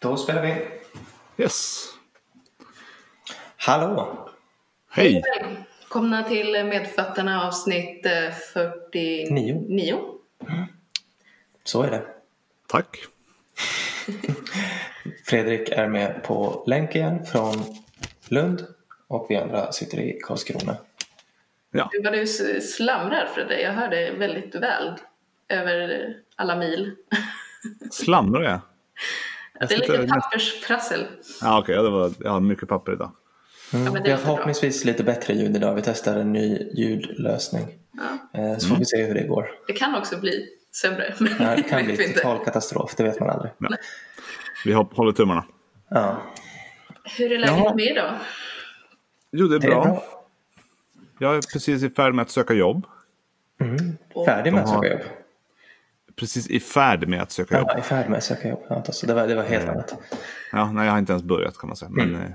Då spelar vi. Yes. Hallå! Hej! Välkomna till Medfötterna avsnitt eh, 49. Nio. Så är det. Tack. Fredrik är med på länk igen från Lund och vi andra sitter i Karlskrona. Ja, Vad du slamrar Fredrik, jag hör det väldigt väl över alla mil. slamrar jag? Det är lite pappersprassel. Ja, okej, ja, det var, jag har mycket papper idag. Mm. Ja, vi är har bra. förhoppningsvis lite bättre ljud idag. Vi testar en ny ljudlösning. Ja. Eh, Så får vi se hur det går. Det kan också bli sämre. Ja, det kan bli vi total katastrof, det vet man aldrig. Vi hop- håller tummarna. Ja. Hur är läget med er då? Jo, det är Det bra. är bra. Jag är precis i färd med att söka jobb. Färdig med att söka jobb? Precis i färd med att söka jobb. Ja, i färd med att söka jobb. Ja, så det, var, det var helt Mm. annat. Ja, nej, jag har inte ens börjat kan man säga. Men Mm. eh,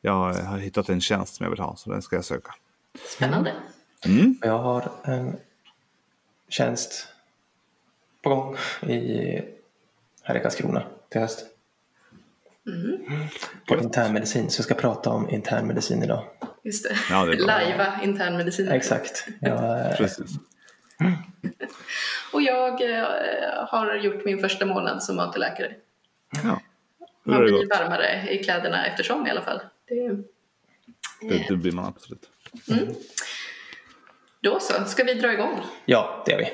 jag har hittat en tjänst som jag vill ha, så den ska jag söka. Spännande. Mm. Jag har en tjänst på gång i, här i Karlskrona till höst. På internmedicin, så jag ska prata om internmedicin idag. Just det. Ja, det. Lajva internmedicin. Exakt. Jag, eh, Precis. Och jag eh, har gjort min första månad som AT-läkare. Ja. Man blir gått? varmare i kläderna eftersom i alla fall. Det, Det, det blir man absolut. då så, ska vi dra igång? ja, det är vi.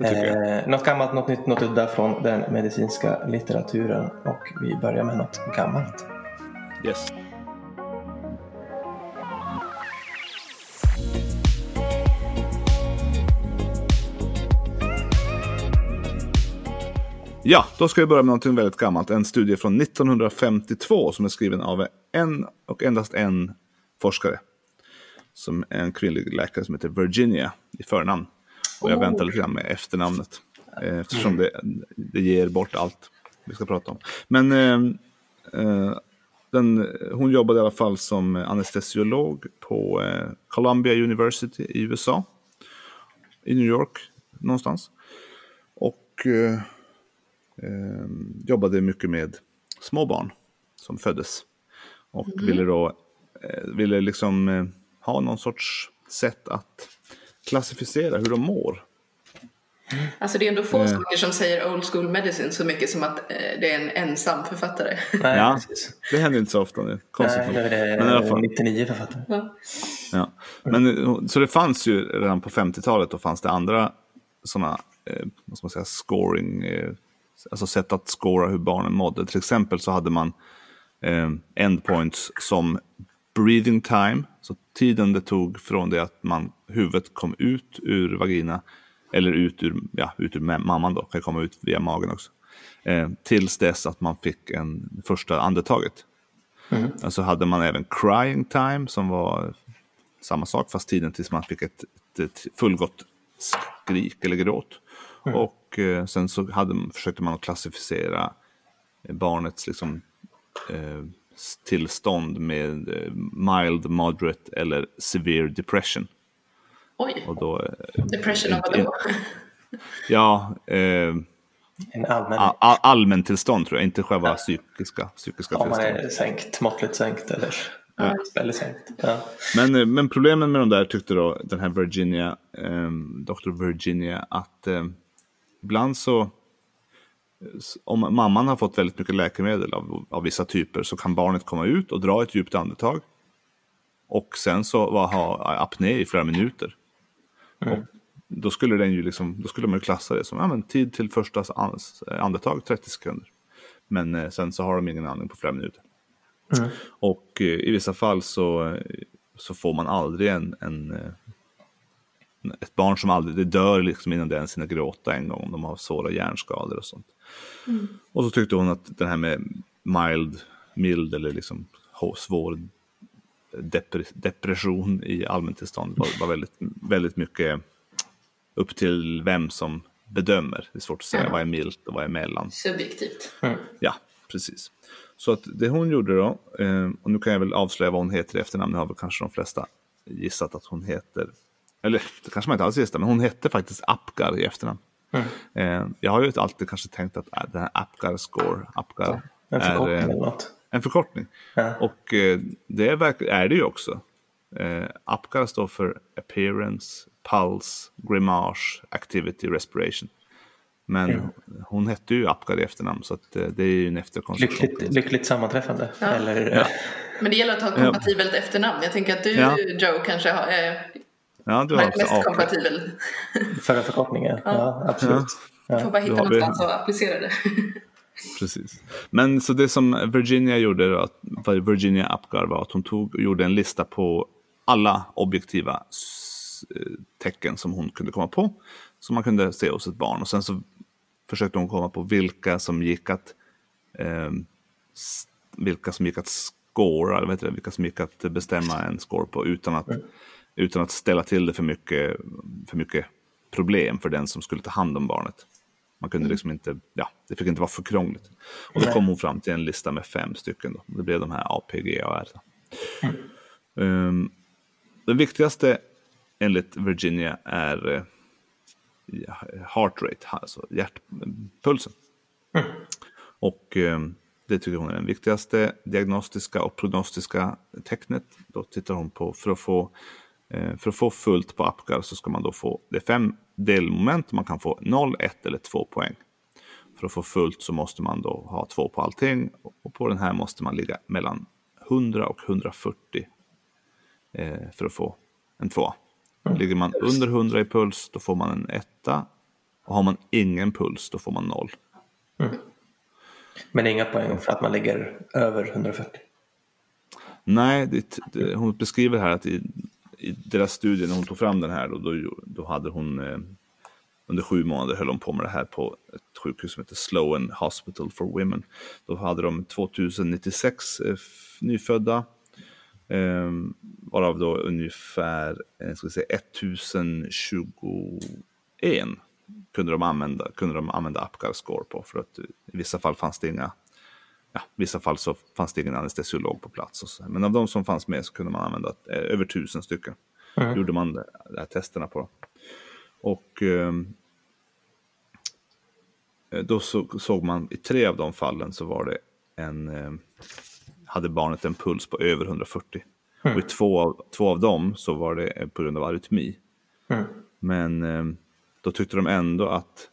Eh, något gammalt, något nytt, något udda från den medicinska litteraturen och vi börjar med något gammalt. Yes. Ja, då ska vi börja med någonting väldigt gammalt. En studie från 1952 som är skriven av en och endast en forskare. Som är en kvinnlig läkare som heter Virginia i förnamn. Och jag Oh. väntar lite grann med efternamnet. eh, Eftersom det, det ger bort allt vi ska prata om. Men eh, eh, den, hon jobbade i alla fall som anestesiolog på eh, Columbia University i USA. I New York någonstans. Och eh, eh, jobbade mycket med små barn som föddes. Och ville då eh, ville liksom eh, ha någon sorts sätt att klassificera hur de mår. Alltså det är ändå få Eh. saker som säger old school medicine så mycket som att eh, det är en ensam författare. Nej, Ja, precis. det händer inte så ofta nu. Konstigt Nej, det är Men i alla fall. 99 författare. Ja. Ja. Men, så det fanns ju redan på 50-talet, då fanns det andra sådana, eh, vad ska man säga, scoring, eh, alltså sätt att scora hur barnen mådde. Till exempel så hade man eh, endpoints som breathing time, så tiden det tog från det att man, huvudet kom ut ur vagina, eller ut ur, ja, ut ur ma- mamman då, kan komma ut via magen också, eh, tills dess att man fick en första andetaget. Och så hade man även crying time som var samma sak fast tiden tills man fick ett, ett, ett fullgott skrik eller gråt. Och eh, sen så hade, försökte man att klassificera barnets liksom, eh, tillstånd med eh, mild, moderate eller severe depression. Oj, Och då, eh, depression av vadå? ja, eh, En allmän... a- a- allmäntillstånd tror jag, inte själva psykiska, psykiska Om man tillstånd. är sänkt, måttligt sänkt eller väldigt sänkt. Ja. Men, eh, men problemen med de där tyckte då den här Virginia, eh, Dr. Virginia, att eh, ibland så, om mamman har fått väldigt mycket läkemedel av, av vissa typer så kan barnet komma ut och dra ett djupt andetag. Och sen så var, ha apné i flera minuter. Och då skulle den ju liksom, då skulle man ju klassa det som ja, men tid till första an- andetag 30 sekunder. Men eh, sen så har de ingen andning på flera minuter. Och eh, i vissa fall så, eh, så får man aldrig en, en, eh, ett barn som aldrig det dör liksom innan det ens hinner gråta en gång om de har svåra hjärnskador och sånt. Och så tyckte hon att den här med mild, mild eller liksom svår depre- depression i allmäntillstånd var, var väldigt, väldigt mycket upp till vem som bedömer. Det är svårt att säga Ja. vad är milt och vad är mellan. Subjektivt. Ja, precis. Så att det hon gjorde då, eh, och nu kan jag väl avslöja vad hon heter i efternamn, nu har väl kanske de flesta gissat att hon heter, eller det kanske man inte alls gissar, men hon hette faktiskt Apgar i efternamn. Eh, jag har ju alltid kanske tänkt att äh, den här Apgar score, Apgar En förkortning är, eh, eller något. en förkortning. Ja. Och eh, det är, är det ju också. Eh, Apgar står för Appearance, Pulse, Grimace, Activity, Respiration. Men hon hette ju Apgar i efternamn så att, eh, det är ju en efterkonstruktion. Lyckligt, lyckligt sammanträffande. Ja. Eller, Ja. Men det gäller att ha Ja. kompatibelt efternamn. Jag tänker att du, Ja. Joe, kanske har, är Ja, du har också mest Apgar. kompatibel. för en förkortning, ja. ja absolut. Du får bara hitta någonstans och applicera det. Precis. Men så det som Virginia gjorde, då, att vad Virginia Apgar var att hon tog och gjorde en lista på alla objektiva eh, tecken som hon kunde komma på. Som man kunde se hos ett barn. Och sen så försökte hon komma på vilka som gick att s- vilka som gick att scora, eller vad heter det, vilka som gick att bestämma en score på utan att, utan att ställa till det för mycket, för mycket problem för den som skulle ta hand om barnet. Man kunde liksom inte, ja, det fick inte vara för krångligt. Och då kom hon fram till en lista med fem stycken. Då. Det blev de här APG och R. Um, den viktigaste enligt Virginia är ja, heart rate, alltså hjärtpulsen. Och eh, det tycker hon är den viktigaste diagnostiska och prognostiska tecknet. Då tittar hon på, för att få, för att få fullt på Apgar så ska man då få, det är fem delmoment, man kan få 0, 1 eller 2 poäng. För att få fullt så måste man då ha två på allting och på den här måste man ligga mellan 100 och 140 eh, för att få en tvåa. Ligger man under 100 i puls då får man en etta och har man ingen puls då får man noll. Men inga poäng för att man ligger över 140. Nej, det, det, hon beskriver här att i, i deras studie när hon tog fram den här då, då, då hade hon eh, under sju månader höll hon på med det här på ett sjukhus som heter Sloan Hospital for Women. Då hade de 2096 eh, nyfödda eh, varav då ungefär eh, ska säga 1021 kunde de använda, kunde de använda Apgar score på för att i vissa fall fanns det inga ja, i vissa fall så fanns det ingen anestesiolog på plats. Och så. Men av de som fanns med så kunde man använda eh, över tusen stycken. Gjorde man de här testerna på. Och ehm, eh, då så, såg man i tre av de fallen så var det en, eh, hade barnet en puls på över 140. Och i två av, två av dem så var det eh, på grund av arytmi. Men eh, då tyckte de ändå att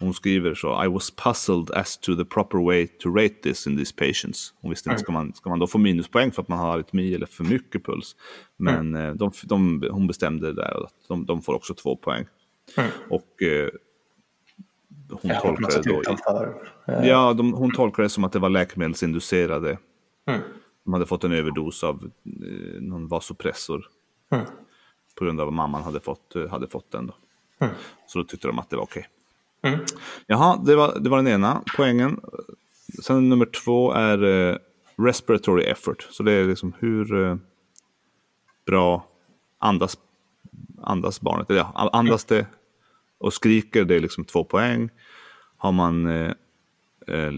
hon skriver så, I was puzzled as to the proper way to rate this in these patients. Hon visste inte, ska man, ska man då få minuspoäng för att man har arytmi eller för mycket puls? Men eh, de, de, hon bestämde det där att de, de får också två poäng. Och eh, hon har tolkade det då... utanför. Eh, Ja, de, hon tolkade det som att det var läkemedelsinducerade. De hade fått en överdos av eh, någon vasopressor. På grund av att mamman hade fått, eh, hade fått den. Då. Så då tyckte de att det var okej. Jaha, det var, det var den ena poängen. Sen nummer två är eh, respiratory effort. Så det är liksom hur eh, bra andas, andas barnet. Eller Ja, andas det och skriker, det är liksom två poäng. Har man eh, eh,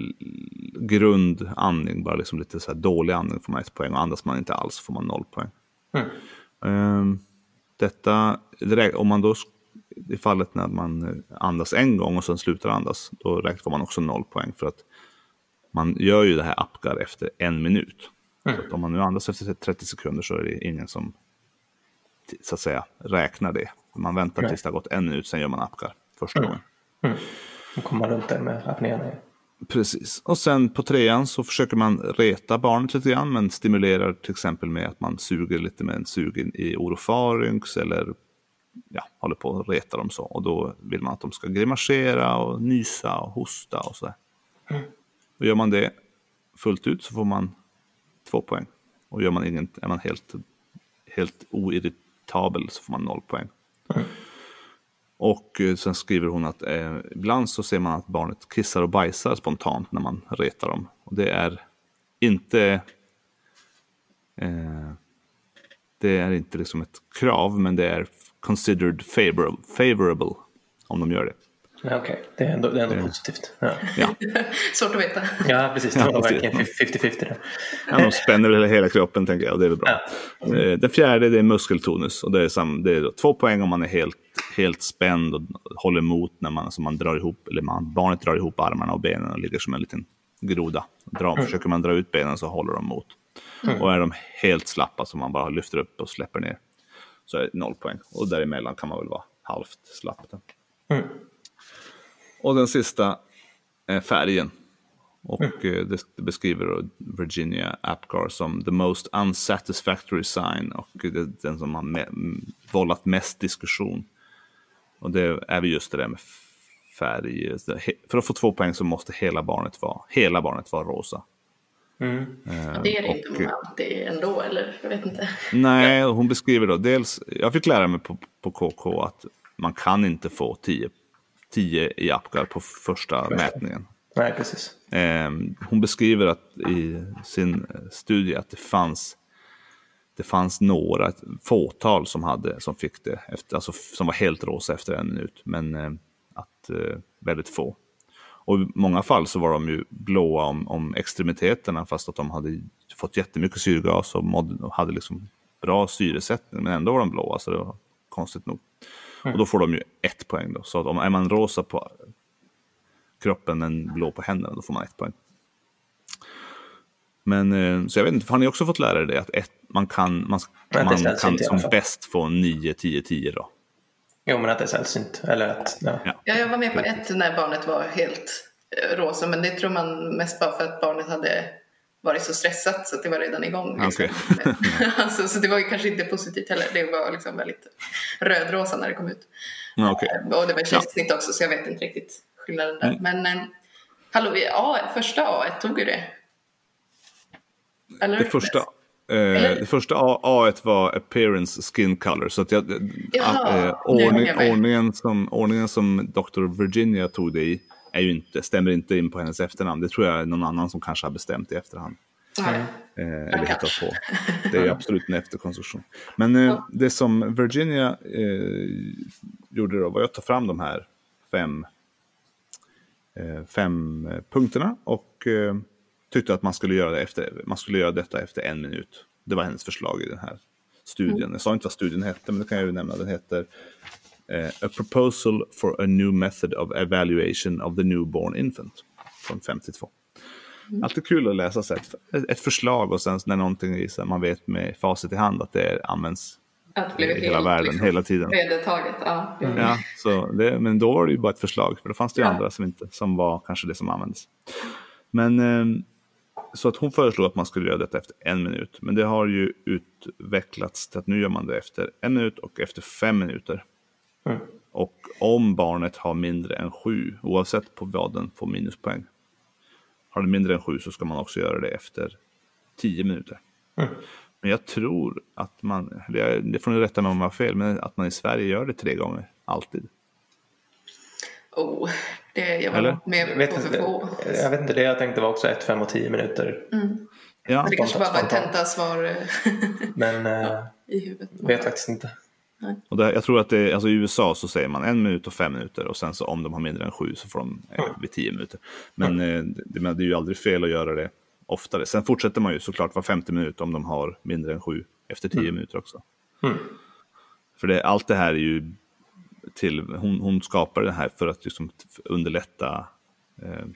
grundandning, bara liksom lite så dålig andning får man ett poäng. Och andas man inte alls får man noll poäng. Ehm, detta, det rä- om man då, i fallet när man eh, andas en gång och sen slutar andas, då får man också noll poäng. För att man gör ju det här Apgar efter en minut. Så att om man nu andas efter 30 sekunder så är det ingen som så att säga räknar det. Man väntar Nej. tills det har gått en minut, sen gör man Apgar första gången. Då kommer man runt där med apnén. Precis. Och sen på trean så försöker man reta barnet lite grann, men stimulerar till exempel med att man suger lite med en sug i orofaryngx eller ja, håller på att reta dem så. Och då vill man att de ska grimasera och nysa och hosta och så. Och gör man det fullt ut så får man två poäng. Och gör man inget, är man helt, helt oirritabel så får man noll poäng. Och eh, sen skriver hon att eh, ibland så ser man att barnet kissar och bajsar spontant när man retar dem. Och det är inte eh, det är inte liksom ett krav, men det är considered favorable, favorable om de gör det. Ja, Okej, det är ändå, det är ändå positivt. Ja. Ja, Svårt att veta. ja, precis. Det Ja, var verkligen 50-50 där. ja de spänner väl hela kroppen tänker jag och det är väl bra. Eh, Den fjärde det är muskeltonus och det är, sam, det är då två poäng om man är helt, helt spänd och håller emot när man, alltså man drar ihop, eller man, barnet drar ihop armarna och benen och ligger som en liten groda. Dra, Försöker man dra ut benen så håller de emot. Och är de helt slappa så man bara lyfter upp och släpper ner så är noll poäng. Och däremellan kan man väl vara halvt slapp. Mm. Och den sista är färgen. Och eh, det beskriver Virginia Apgar som the most unsatisfactory sign och det, den som har me- vållat mest diskussion. Och det är väl just det där med färg. För att få två poäng så måste hela barnet vara, hela barnet vara rosa. Mm. Eh, Det är det och, inte många alltid ändå, eller jag vet inte. Nej, hon beskriver då dels, jag fick lära mig på, på KK att man kan inte få 10 10 i Apgar på första mätningen. Nej, precis. Eh, hon beskriver att i sin studie att det fanns det fanns några, ett fåtal som, hade, som fick det, efter, alltså, som var helt rosa efter en minut, men eh, att eh, väldigt få. Och i många fall så var de ju blåa om, om extremiteterna fast att de hade fått jättemycket syrgas och, mådde, och hade liksom bra syresättning, men ändå var de blåa, så det var konstigt nog. Och då får de ju ett poäng då, så att om är man rosa på kroppen men blå på händerna, då får man ett poäng. Men eh, så jag vet inte, har ni också fått lära er det att ett, man kan, man, man kan som fall. bäst få 9, 10, 10 då? Jo, men att det är sällsynt. Eller att, ja. Ja. Ja, jag var med på ett när barnet var helt eh, rosa, men det tror man mest bara för att barnet hade varit så stressat så att det var redan igång. Liksom. alltså, så det var ju kanske inte positivt heller. Det var liksom väldigt rödrosa när det kom ut. Ja, okej. Och det var kejsarsnitt också så jag vet inte riktigt skillnaden där. Mm. Men eh, hallå, vi- A, första A tog ju det. Eller? Det första, eh, det första A, A1 var appearance skin color. Så att jag, Jaha, eh, ordning, ordningen, som, ordningen som Dr. Virginia tog det i är ju inte, stämmer inte in på hennes efternamn. Det tror jag är någon annan som kanske har bestämt i efterhand. Nej. Eh, eller hittat på. Det är absolut en efterkonstruktion. Men eh, det som Virginia eh, gjorde då var att ta fram de här fem, eh, fem eh, punkterna och eh, tyckte att man skulle, göra det efter, man skulle göra detta efter en minut. Det var hennes förslag i den här studien. Jag sa inte vad studien hette, men det kan jag ju nämna. Den heter eh, A Proposal for a New Method of Evaluation of the Newborn Infant från 52. Alltid kul att läsa så ett, ett förslag och sen när någonting är så man vet med facit i hand att det används Att i hela helt, världen liksom, hela tiden. Vedertaget, ja. Ja, så det, men då var det ju bara ett förslag, för det fanns det ju Ja. andra som, inte, som var kanske det som användes. Men eh, så att hon föreslog att man skulle göra detta efter en minut. Men det har ju utvecklats till att nu gör man det efter en minut och efter fem minuter. Mm. Och om barnet har mindre än sju, oavsett på vad den får minuspoäng. Har det mindre än sju så ska man också göra det efter tio minuter. Mm. Men jag tror att man, det får ni rätta mig om jag har fel, men att man i Sverige gör det tre gånger, alltid. Oh, det, jag var Eller? med Jag på vet, för inte, få. jag vet inte, det jag tänkte var också 1, 5 och 10 minuter. Ja, Men det kanske bara var ett tentasvar eh, Men eh, i huvudet. vet faktiskt inte. och det, jag tror att det, alltså i USA så säger man en minut och fem minuter och sen så om de har mindre än sju så får de eh, vid tio minuter. Men, eh, det, det är ju aldrig fel att göra det oftare. Sen fortsätter man ju såklart var femte minut om de har mindre än sju efter tio minuter också. Mm. För det, allt det här är ju till, hon, hon skapar det här för att liksom underlätta eh,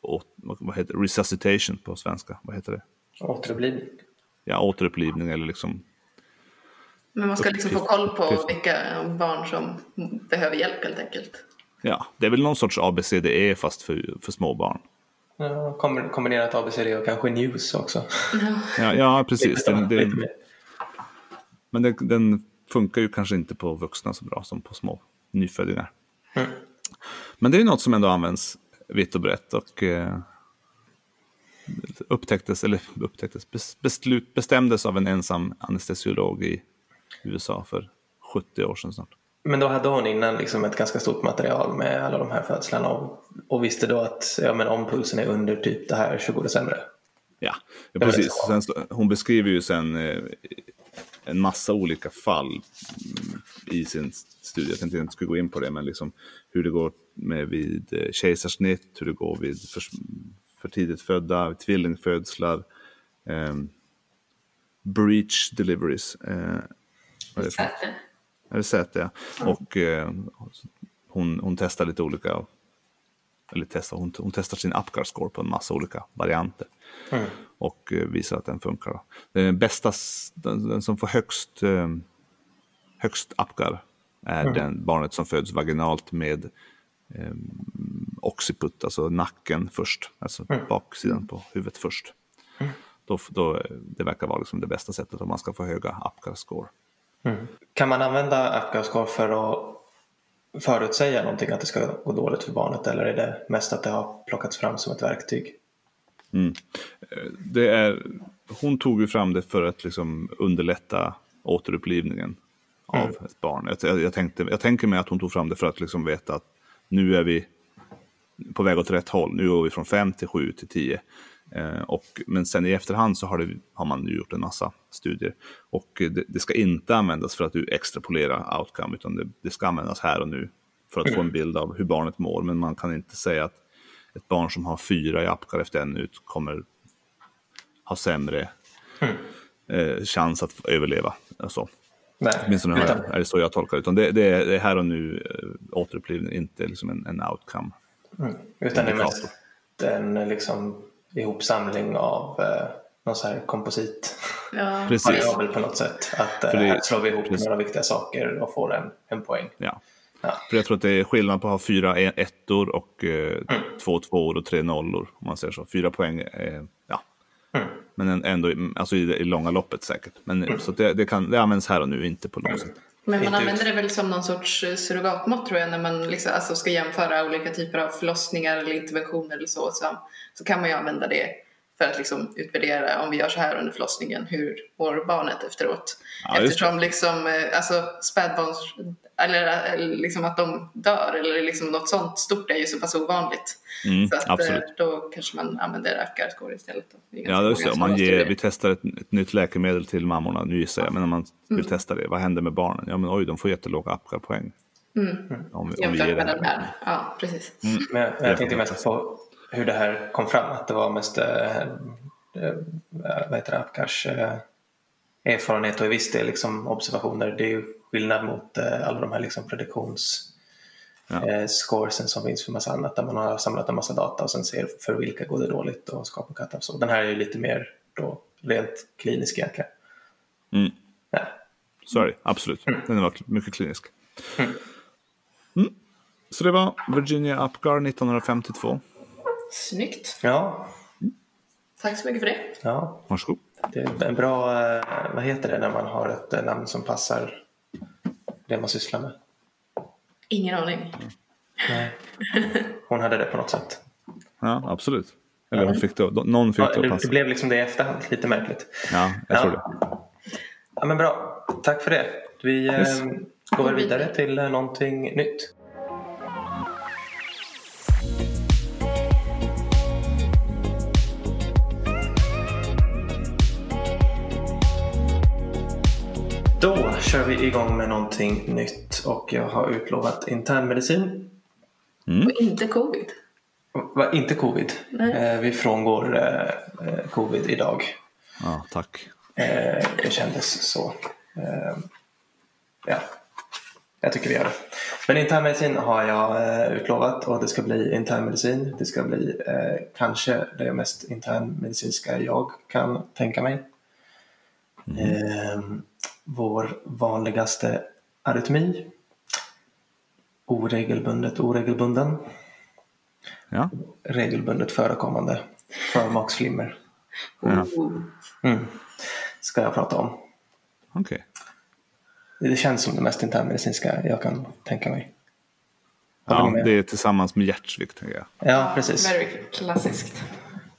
åt, vad heter det? resuscitation på svenska, vad heter det? Återupplivning. Ja, återupplivning eller liksom Men man ska liksom få koll på vilka barn som behöver hjälp helt enkelt. Ja, det är väl någon sorts ABCDE fast för, för små barn. Ja, kombi- kombinerat ABCD och kanske news också. Ja, ja precis. Den, mer. men den, den funkar ju kanske inte på vuxna så bra som på små nyfödingar. Mm. Men det är något som ändå används vitt och brett och eh, upptäcktes, eller upptäcktes, bes- beslut, bestämdes av en ensam anestesiolog i USA för 70 år sedan snart. Men då hade hon innan liksom ett ganska stort material med alla de här födslarna och, och visste då att ja, men om pulsen är under typ det här så går det sämre. Ja, ja precis. Sen, hon beskriver ju sen eh, en massa olika fall mm, i sin studie. Jag tänkte inte skulle gå in på det, men liksom hur det går med vid eh, kejsarsnitt, hur det går vid för, för tidigt födda, tvillingfödslar, eh, breach deliveries. Eh, vad är det Säte. Är det säte, ja. Och eh, hon, hon testar lite olika, eller testar, hon, hon testar sin Apgar score på en massa olika varianter. Mm. Och eh, visar att den funkar. Den bästa, den, den som får högst, eh, högst Apgar är Mm. den barnet som föds vaginalt med eh, occiput, alltså nacken först, alltså Mm. baksidan på huvudet först. Då, då, eh, det verkar vara liksom det bästa sättet om man ska få höga Apgar score. Kan man använda Apgar-score för att förutsäga någonting att det ska gå dåligt för barnet eller är det mest att det har plockats fram som ett verktyg? det är, hon tog ju fram det för att liksom underlätta återupplivningen av Mm. ett barn. Jag, jag, tänkte, jag tänker mig att hon tog fram det för att liksom veta att nu är vi på väg åt rätt håll. Nu går vi från 5 till 7 till 10. Eh, och, men sen i efterhand så har, det, har man ju gjort en massa studier. Och det, det ska inte användas för att du extrapolera outcome, utan det, det ska användas här och nu för att få en bild av hur barnet mår. Men man kan inte säga att ett barn som har fyra i Apgar efter en minut kommer ha sämre eh, chans att överleva. Alltså. Nej, Åtminstone utan, är det så jag tolkar. Utan det, är, det är här och nu eh, återupplivning, inte liksom en, en outcome. utan det är mest en liksom, ihopsamling av eh, någon så här komposit Ja. Variabel på något sätt. Att eh, det- här slår vi ihop precis. några viktiga saker och får en, en poäng. Ja. Ja. För jag tror att det är skillnad på att ha fyra e- ettor och eh, två tvåor och tre nollor. Om man säger så. Fyra poäng, eh, ja. Men en- ändå i- alltså i i långa loppet säkert. Men, Så att det, det, kan, det används här och nu, inte på lång sikt. Men man använder det väl som någon sorts eh, surrogatmått tror jag när man liksom, alltså ska jämföra olika typer av förlossningar eller interventioner eller så. Så, så kan man ju använda det för att liksom utvärdera om vi gör så här under förlossningen, hur mår barnet efteråt? Ja, Eftersom liksom, eh, alltså spädbarns, eller, eller liksom att de dör eller liksom något sånt stort är ju så pass ovanligt. Mm, så att, eh, absolut. då kanske man använder Apgar-score istället. Då. Det är Ja, just det. Om man ger, vi testar ett, ett nytt läkemedel till mammorna, nu gissar jag, men om man vill Mm. testa det, vad händer med barnen? Ja, men oj, de får jättelåga Apgar-poäng. Om, vi- om vi Jämfört ger med det den här. här. Ja, precis. Men jag, jag tänkte mest på hur det här kom fram. Att det var mest eh, eh, vad heter det, Apgars eh, erfarenhet och i viss del liksom observationer. Det är ju skillnad mot eh, alla de här liksom prediktions Ja. eh, scoresen som finns för massa annat där man har samlat en massa data och sen ser för vilka går det dåligt och skapar cut så. Den här är ju lite mer då rent klinisk egentligen. Mm. Ja. Så är det, absolut. Den var mycket klinisk. Mm. Så det var Virginia Apgar 1952. Snyggt. Ja, Tack så mycket för det. ja, Varsågod. Det är en bra, eh, vad heter det när man har ett eh, namn som passar det man sysslar med? Ingen aning. Nej. Hon hade det på något sätt. Ja, absolut. Eller hon fick det, någon fick Ja, det att passa. det blev liksom det i efterhand, lite märkligt. Ja, jag Ja. tror det. Ja, men bra, tack för det. Vi Yes. eh, går vidare till någonting nytt. Kör vi igång med någonting nytt och jag har utlovat internmedicin. Och inte covid. Va, inte covid. Eh, vi frångår eh, eh, covid idag. Ja, tack. Eh, det kändes så. Eh, ja, jag tycker vi gör det. Men internmedicin har jag eh, utlovat och det ska bli internmedicin. Det ska bli eh, kanske det mest internmedicinska jag kan tänka mig. Eh, vår vanligaste arytmi. Oregelbundet oregelbunden. Ja, Regelbundet förekommande förmaksflimmer. ja. Mm. Ska jag prata om. okej. Det känns som det mest internmedicinska jag kan tänka mig. Ja, det är tillsammans med hjärtsvikt, tänker jag. Ja, precis. Very klassiskt.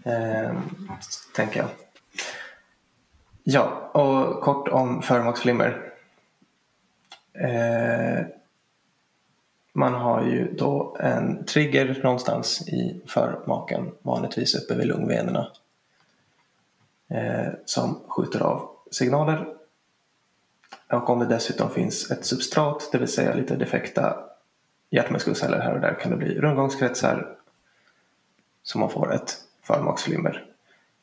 Eh, tänker jag. Ja, och kort om förmaksflimmer. Eh, man har ju då en trigger någonstans i förmaken, vanligtvis uppe vid lungvenerna. Eh, som skjuter av signaler. Och om det dessutom finns ett substrat, det vill säga lite defekta hjärtmuskelceller här och där kan det bli rundgångskretsar så man får ett förmaksflimmer.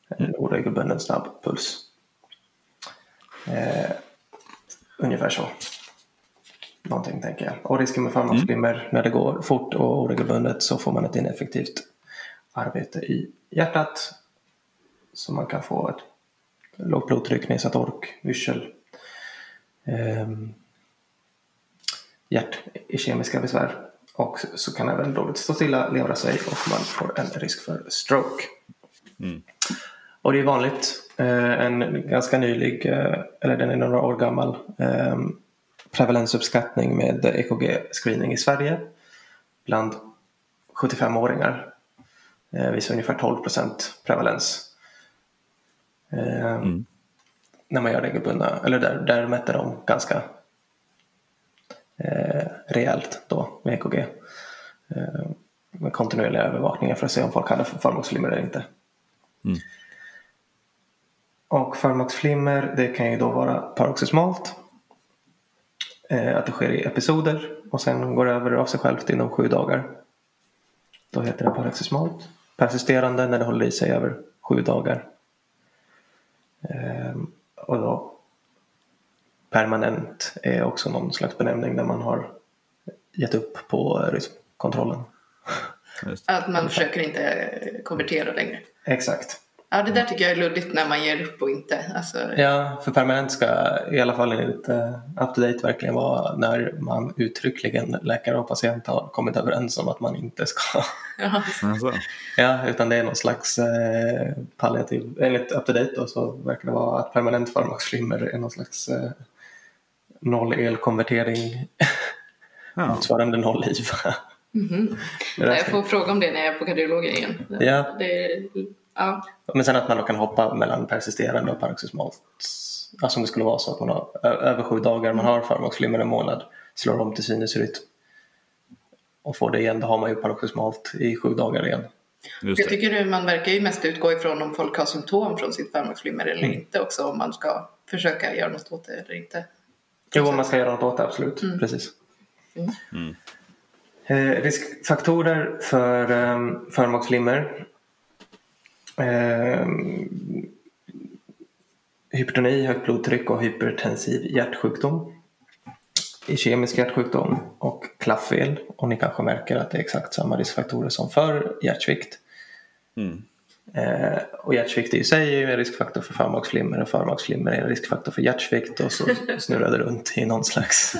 En oregelbunden snabb puls. Eh, ungefär så. Någonting tänker jag. Och risken med förmaksflimmer mm. när det går fort och oregelbundet så får man ett ineffektivt arbete i hjärtat. Så man kan få ett lågt blodtryck, nedsatt ork, yrsel, eh, hjärtkemiska besvär och så kan även blodet stå stilla, levra sig och man får en risk för stroke. Mm. Och det är vanligt. Eh, en ganska nylig, eh, eller den är några år gammal, eh, prevalensuppskattning med EKG-screening i Sverige bland 75-åringar visar ungefär 12 procent prevalens. Mm. När man gör regelbundna, eller där, där mätte de ganska eh, rejält då med EKG. Eh, med kontinuerliga övervakningar för att se om folk hade förmaksflimmer eller inte. Mm. Och förmaksflimmer det kan ju då vara paroxysmalt. Eh, att det sker i episoder och sen går över av sig självt inom sju dagar. Då heter det paroxysmalt. Persisterande när det håller i sig över sju dagar. Eh, och då permanent är också någon slags benämning där man har gett upp på rytmkontrollen. Att man försöker inte konvertera längre. Exakt. Ja, det där tycker jag är luddigt när man ger upp och inte. Alltså... Ja, för permanent ska i alla fall enligt uh, up to date verkligen vara när man uttryckligen, läkare och patient har kommit överens om att man inte ska. Ja, alltså. ja utan det är någon slags uh, palliativ, enligt up to date då, så verkar det vara att permanent farmaksflimmer är någon slags uh, noll elkonvertering ja. motsvarande noll liv. Mm -hmm. Jag får fråga om det när jag är på kardiologen igen. Ja. Det, ja. Men sen att man då kan hoppa mellan persisterande och paroxysmalt. Alltså om det skulle vara så att man har över sju dagar, man har förmaksflimmer en månad, slår om till sinusrytm och får det igen, då har man ju paroxysmalt i sju dagar igen. Jag tycker man verkar ju mest utgå ifrån om folk har symptom från sitt förmaksflimmer eller mm. inte också, om man ska försöka göra något åt det eller inte. Jo, man ska göra något åt det, absolut. Mm. Precis. Mm. mm. Eh, riskfaktorer för eh, förmaksflimmer. Eh, hypertoni, högt blodtryck och hypertensiv hjärtsjukdom. Kemisk hjärtsjukdom och klafffel. Och ni kanske märker att det är exakt samma riskfaktorer som för hjärtsvikt. Mm. Eh, och hjärtsvikt i sig är ju en riskfaktor för förmaksflimmer och förmaksflimmer är en riskfaktor för hjärtsvikt och så snurrar det runt i någon slags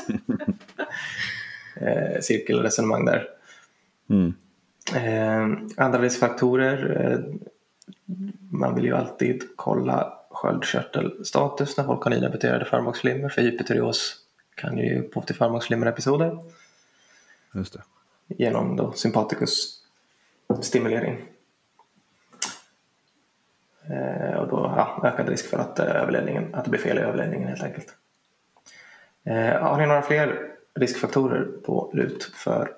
eh, cirkelresonemang där. Mm. Eh, andra riskfaktorer, eh, man vill ju alltid kolla sköldkörtelstatus när folk har nydebuterade förmaksflimmer för hypotyreos kan ju ge upphov till förmaksflimmerepisoder. Just det. Genom då sympaticus stimulering. Eh, och då ja, ökad risk för att, eh, överledningen, att det blir fel i överledningen helt enkelt. Eh, har ni några fler riskfaktorer på lut för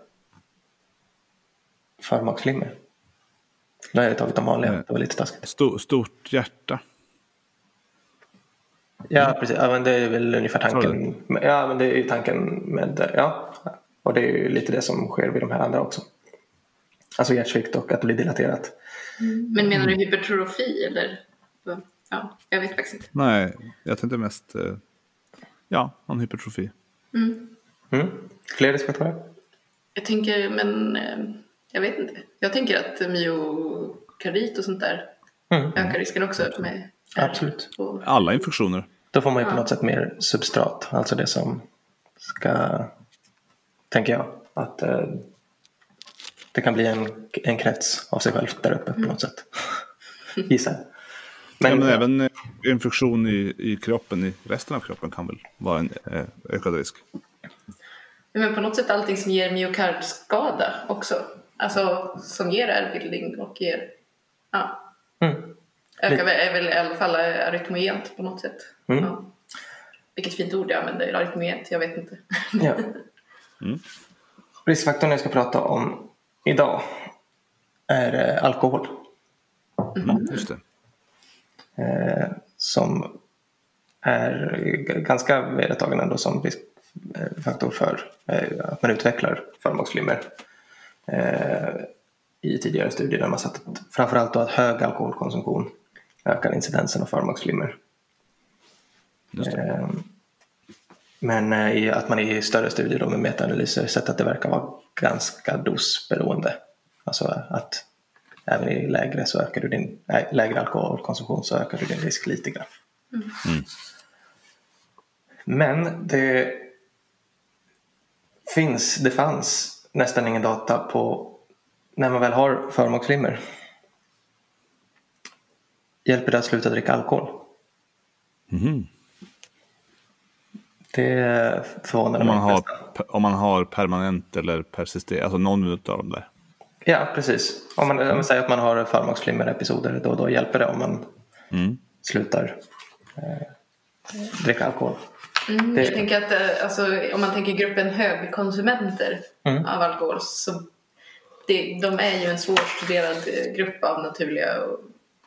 förmaksflimmer? Nu har jag tagit de vanliga, det var lite taskigt. Stor, stort hjärta. Ja, precis. Ja, men det är väl ungefär tanken. Ja, men det är ju tanken med, ja. Och det är ju lite det som sker vid de här andra också. Alltså hjärtsvikt och att det blir dilaterat. Mm. Men menar du hypertrofi eller? Ja, jag vet faktiskt inte. Nej, jag tänkte mest eh, ja, någon hypertrofi. Mm. Mm. Fler riskfaktorer? Jag tänker, men eh, jag vet inte. Jag tänker att myokardit och sånt där mm. ökar risken också. Med Absolut. Och... Alla infektioner. Då får man ju på något sätt mer substrat, alltså det som ska, tänker jag, att eh, det kan bli en, en krets av sig själv där uppe på något sätt. Gissar men, ja, men även eh, infektion i, i kroppen, i resten av kroppen kan väl vara en eh, ökad risk? Men på något sätt allting som ger myokardskada också. Alltså som ger ärrbildning och ger... Ja. Mm. Ökar är väl i alla fall arytmogent på något sätt. Mm. Ja. Vilket fint ord jag använder, arytmogent, jag vet inte. ja. Mm. Riskfaktorn jag ska prata om idag är eh, alkohol. Mm, just det. Eh, som är ganska vedertagen ändå som risk eh, för att man utvecklar förmaksflimmer i tidigare studier där man sett att framförallt då att hög alkoholkonsumtion ökar incidensen av förmaksflimmer. Men i, att man i större studier då med metaanalyser sett att det verkar vara ganska dosberoende. Alltså att även i lägre, så ökar du din, lägre alkoholkonsumtion så ökar du din risk lite grann. Mm. Men det finns, det fanns nästan ingen data på när man väl har förmaksflimmer. Hjälper det att sluta dricka alkohol? Mm. Det förvånar mig. Har, om man har permanent eller persisterande, alltså någon av dem där? Ja, precis. Om man, om man säger att man har förmaksflimmer-episoder då, då hjälper det om man mm. slutar eh, dricka alkohol. Mm, det... Jag tänker att eh, alltså, om man tänker gruppen högkonsumenter mm. av alkohol så det, de är ju en svårstuderad eh, grupp av naturliga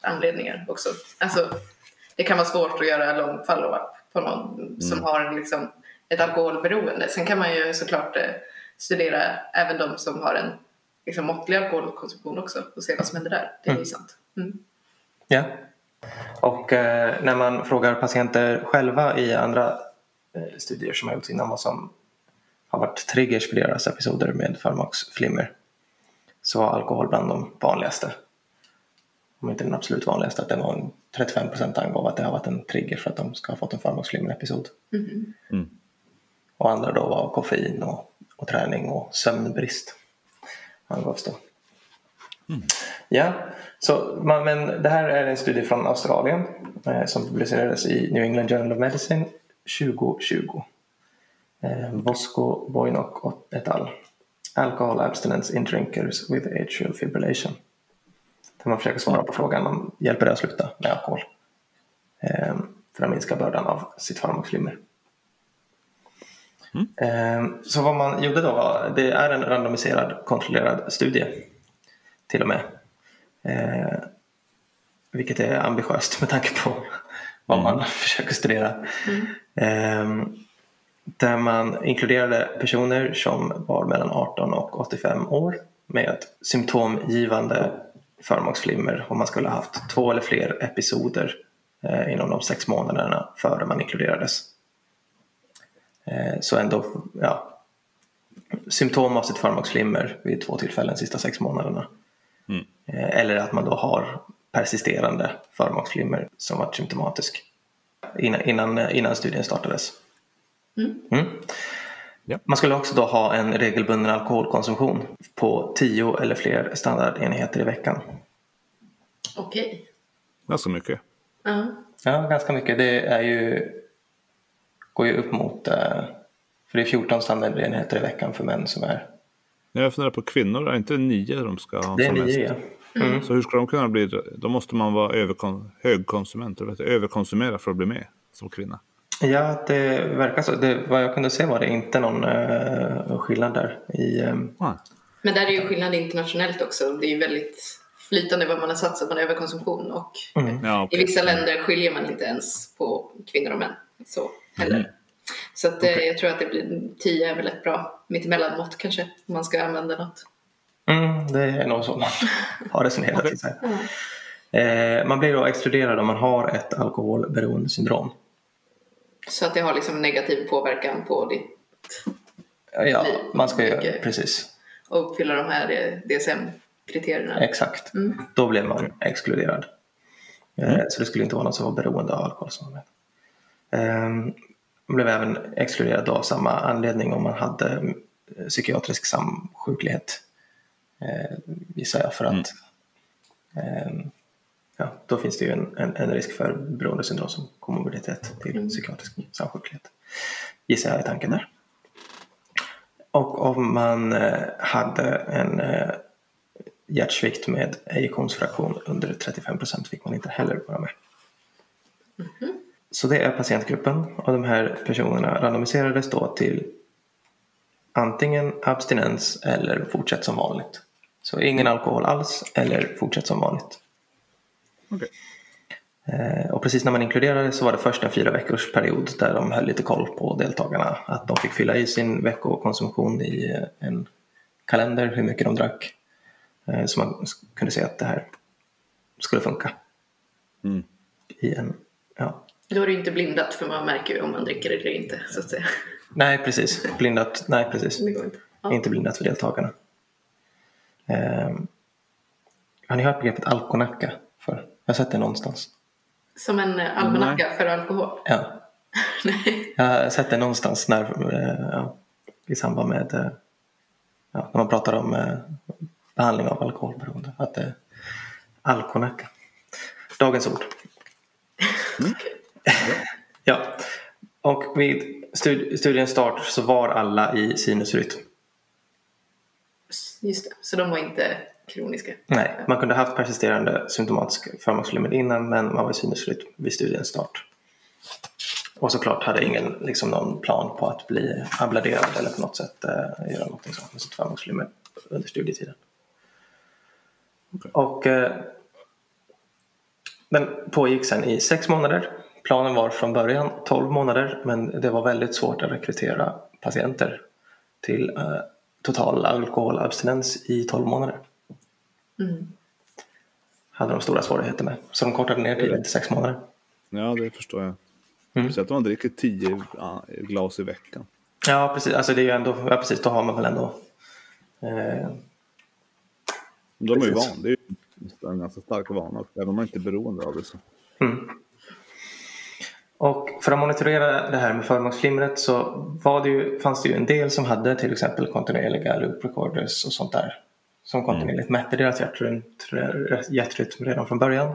anledningar också. Alltså, det kan vara svårt att göra lång follow-up på någon mm. som har liksom ett alkoholberoende. Sen kan man ju såklart eh, studera även de som har en liksom, måttlig alkoholkonsumtion också och se vad som händer där. Det är mm. ju sant. Mm. Ja. Och eh, när man frågar patienter själva i andra studier som har gjorts innan vad som har varit triggers för deras episoder med förmaksflimmer så var alkohol bland de vanligaste. Om inte den absolut vanligaste, att det var en 35 procent angav att det har varit en trigger för att de ska ha fått en förmaksflimmer-episod. Mm. Mm. Och andra då var koffein och, och träning och sömnbrist angavs då. Mm. Ja, så, men det här är en studie från Australien eh, som publicerades i New England Journal of Medicine 2020. Eh, Bosco, Boynock och et al. Alcohol abstinence in drinkers with atrial fibrillation. Där man försöker svara på frågan om hjälper det att sluta med alkohol eh, för att minska bördan av sitt farmakflimmer. Mm. Eh, så vad man gjorde då var, det är en randomiserad kontrollerad studie till och med. Eh, vilket är ambitiöst med tanke på vad man mm. försöker studera. Mm. Eh, där man inkluderade personer som var mellan 18 och 85 år med symptomgivande förmaksflimmer och man skulle ha haft två eller fler episoder eh, inom de sex månaderna före man inkluderades. Eh, så ändå, ja, symptom av sitt förmaksflimmer vid två tillfällen de sista sex månaderna. Mm. Eh, eller att man då har persisterande förmaksflimmer som var symptomatisk innan, innan, innan studien startades. Mm. Mm. Ja. Man skulle också då ha en regelbunden alkoholkonsumtion på 10 eller fler standardenheter i veckan. Okej. Okay. Ganska mycket. Uh-huh. Ja, ganska mycket. Det är ju, går ju upp mot, eh, för det är 14 standardenheter i veckan för män som är jag funderar på kvinnor, är inte nio de ska ha Det är nio, ja. Mm. Så hur ska de kunna bli, då måste man vara överkon, högkonsument, eller överkonsumera för att bli med som kvinna. Ja, det verkar så. Det, vad jag kunde se var det inte någon uh, skillnad där. I, um... ah. Men där är ju skillnad internationellt också. Det är ju väldigt flytande vad man har satsat på överkonsumtion och mm. ja, okay. i vissa länder skiljer man inte ens på kvinnor och män. Så heller. Mm. Så att, okay. jag tror att det blir 10 är väl ett bra mittemellanmått kanske om man ska använda något. Mm, det är nog så man har resonerat. okay. eh, man blir då exkluderad om man har ett alkoholberoendesyndrom. Så att det har liksom negativ påverkan på ditt Ja, liv. man ska ju, precis. Och uppfylla de här DSM-kriterierna. Exakt, mm. då blir man exkluderad. Eh, mm. Så det skulle inte vara någon som var beroende av alkohol. Som ehm, man blev även exkluderad av samma anledning om man hade eh, psykiatrisk samsjuklighet. Eh, gissar jag för att mm. eh, ja, då finns det ju en, en, en risk för beroendesyndrom som komorbiditet till mm. psykiatrisk samsjuklighet. Gissar jag är tanken där. Och om man eh, hade en eh, hjärtsvikt med ejektionsfraktion under 35 procent fick man inte heller vara med. Mm -hmm. Så det är patientgruppen och de här personerna randomiserades då till antingen abstinens eller fortsätt som vanligt. Så ingen alkohol alls eller fortsätt som vanligt. Okay. Eh, och precis när man inkluderade så var det först en fyra veckors period där de höll lite koll på deltagarna. Att de fick fylla i sin veckokonsumtion i en kalender, hur mycket de drack. Eh, så man kunde se att det här skulle funka. Mm. I en, ja. Då är det inte blindat för man märker ju om man dricker eller inte så att säga. Nej precis, blindat, nej precis. Det går inte. Ja. Inte blindat för deltagarna. Eh, har ni hört begreppet alkonacka? För? Jag har sett det någonstans. Som en eh, almanacka för alkohol? Ja, Nej. jag har sett det någonstans när, eh, ja, i samband med eh, ja, när man pratar om eh, behandling av alkoholberoende. Att det är alkonacka. Dagens ord. ja, och vid stud- studiens start så var alla i sinusrytm. Just det, så de var inte kroniska? Nej, man kunde haft persisterande symptomatisk förmaksflimmer innan men man var i sinusrytm vid studiens start. Och såklart hade ingen liksom, någon plan på att bli abladerad eller på något sätt eh, göra något sånt med sitt förmaksflimmer under studietiden. Okej. Och eh, den pågick sen i sex månader. Planen var från början 12 månader men det var väldigt svårt att rekrytera patienter till eh, total alkoholabstinens i 12 månader. Mm. hade de stora svårigheter med. Så de kortade ner tiden till sex månader. Ja, det förstår jag. Mm. Så att man dricker tio ja, glas i veckan. Ja, precis. Alltså det är ju ändå, ja, precis. Då har man väl ändå... Eh, De är ju Precis. van. Det är ju en ganska stark vana. Även om man inte är beroende av det så. mm. Och för att monitorera det här med förmaksflimret så var det ju, fanns det ju en del som hade till exempel kontinuerliga loop recorders och sånt där. Som kontinuerligt mätte deras hjärtrytm, hjärtrytm redan från början.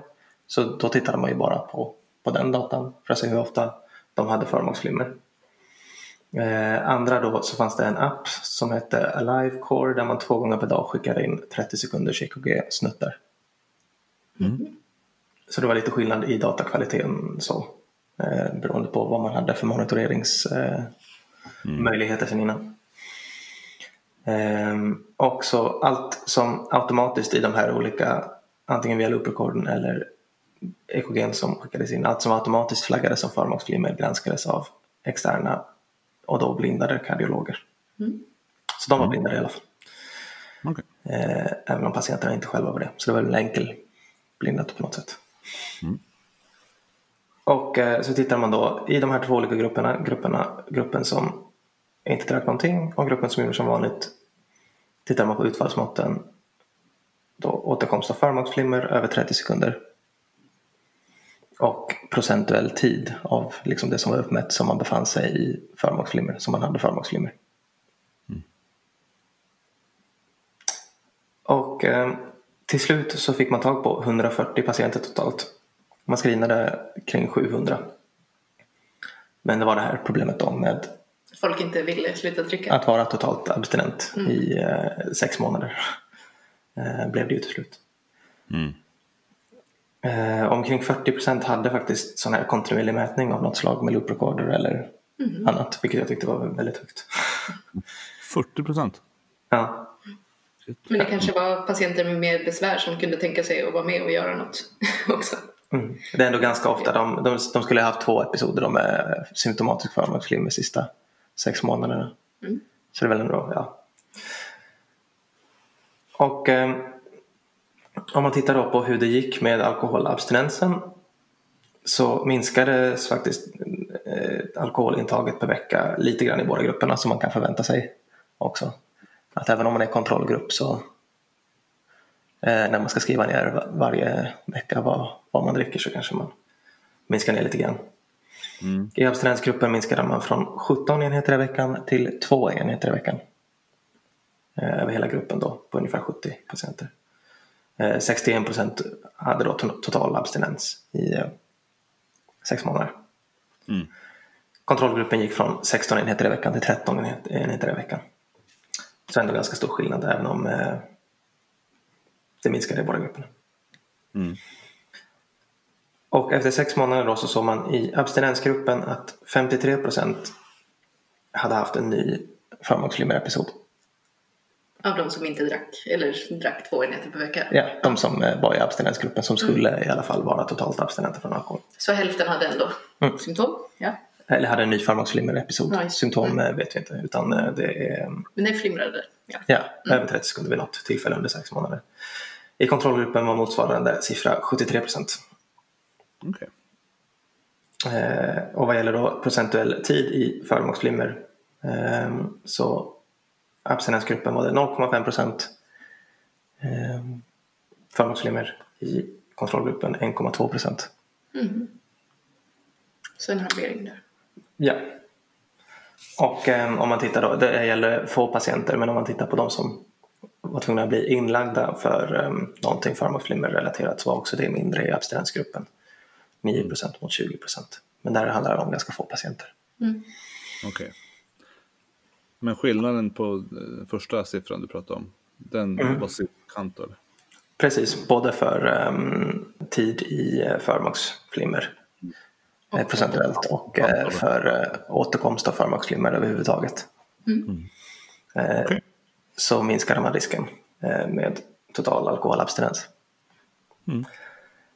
Så då tittade man ju bara på, på den datan för att se hur ofta de hade förmaksflimmer. Eh, andra då så fanns det en app som hette Alive Core där man två gånger per dag skickade in 30 sekunders EKG-snuttar. Så det var lite skillnad i datakvaliteten så. Eh, beroende på vad man hade för monitoreringsmöjligheter eh, möjligheter sen innan. Ehm, och så allt som automatiskt i de här olika, antingen via looprekorden eller EKGn som skickades in, allt som automatiskt flaggades som förmaksflimmer granskades av externa och då blindade kardiologer. Mm. Så de var blindade i alla fall. Okej. Eh, även om patienterna inte själva var det. Så det var väl en enkel blindat på något sätt. Mm. Och eh, så tittar man då i de här två olika grupperna, grupperna, gruppen som inte drack någonting och gruppen som gjorde som vanligt. Tittar man på utfallsmåtten då återkomst av förmaksflimmer över 30 sekunder. Och procentuell tid av liksom det som var uppmätt som man befann sig i förmaksflimmer, som man hade förmaksflimmer. Och eh, till slut så fick man tag på 140 patienter totalt. Man screenade kring 700. Men det var det här problemet då med Folk inte ville sluta dricka? att vara totalt abstinent i eh, sex månader. Eh, blev det ju till slut. Mm. Eh, omkring 40 procent hade faktiskt sån här kontinuerlig mätning av något slag med loop recorder eller annat, vilket jag tyckte var väldigt högt. 40 procent. Ja, Men det kanske var patienter med mer besvär som kunde tänka sig att vara med och göra något också. Mm. Det är ändå ganska ofta, de, de, de skulle ha haft två episoder med symptomatisk förmaksflimmer de sista sex månaderna. Mm. Så det är väl ändå, ja. Och eh, om man tittar då på hur det gick med alkoholabstinensen så minskades faktiskt eh, alkoholintaget per vecka lite grann i båda grupperna som man kan förvänta sig också. Att även om man är kontrollgrupp så när man ska skriva ner va- varje vecka vad, vad man dricker så kanske man minskar ner lite grann. Mm. I abstinensgruppen minskade man från 17 enheter i veckan till 2 enheter i veckan. Eh, Över hela gruppen då på ungefär 70 patienter. Eh, 61 procent hade då to- total abstinens i eh, sex månader. Mm. Kontrollgruppen gick från 16 enheter i veckan till 13 enhet- enheter i veckan. Så ändå ganska stor skillnad även om eh, det minskade i båda grupperna. Mm. Och efter sex månader då så såg man i abstinensgruppen att 53 procent hade haft en ny förmaksflimmerepisod. Av de som inte drack, eller drack två enheter per vecka? Ja, de som eh, var i abstinensgruppen som skulle mm. i alla fall vara totalt abstinenta från alkohol. Så hälften hade ändå mm. symptom? Ja. Eller hade en ny farmaksflimmer-episod. Nice. Symptom mm. vet vi inte. Utan eh, det är... Men det flimrade? Ja, ja mm. över 30 sekunder vid något tillfälle under sex månader. I kontrollgruppen var motsvarande siffra 73 procent. Okay. Eh, och vad gäller då procentuell tid i förmaksflimmer eh, så abstinensgruppen var det 0,5 procent. Eh, förmaksflimmer i kontrollgruppen 1,2 procent. Mm. Så en halvering där. Ja. Och eh, om man tittar då, det gäller få patienter, men om man tittar på de som var tvungna att bli inlagda för um, någonting farmakflimmer-relaterat så var också det mindre i abstinensgruppen. 9% mot 20% Men där handlar det om ganska få patienter. Mm. Okej. Okay. Men skillnaden på eh, första siffran du pratade om, den mm. var signifikant? Precis, både för um, tid i uh, förmaksflimmer och procentuellt och uh, för uh, återkomst av förmaksflimmer överhuvudtaget. Mm. Uh, okay. Så minskar man risken med total alkoholabstinens. Mm.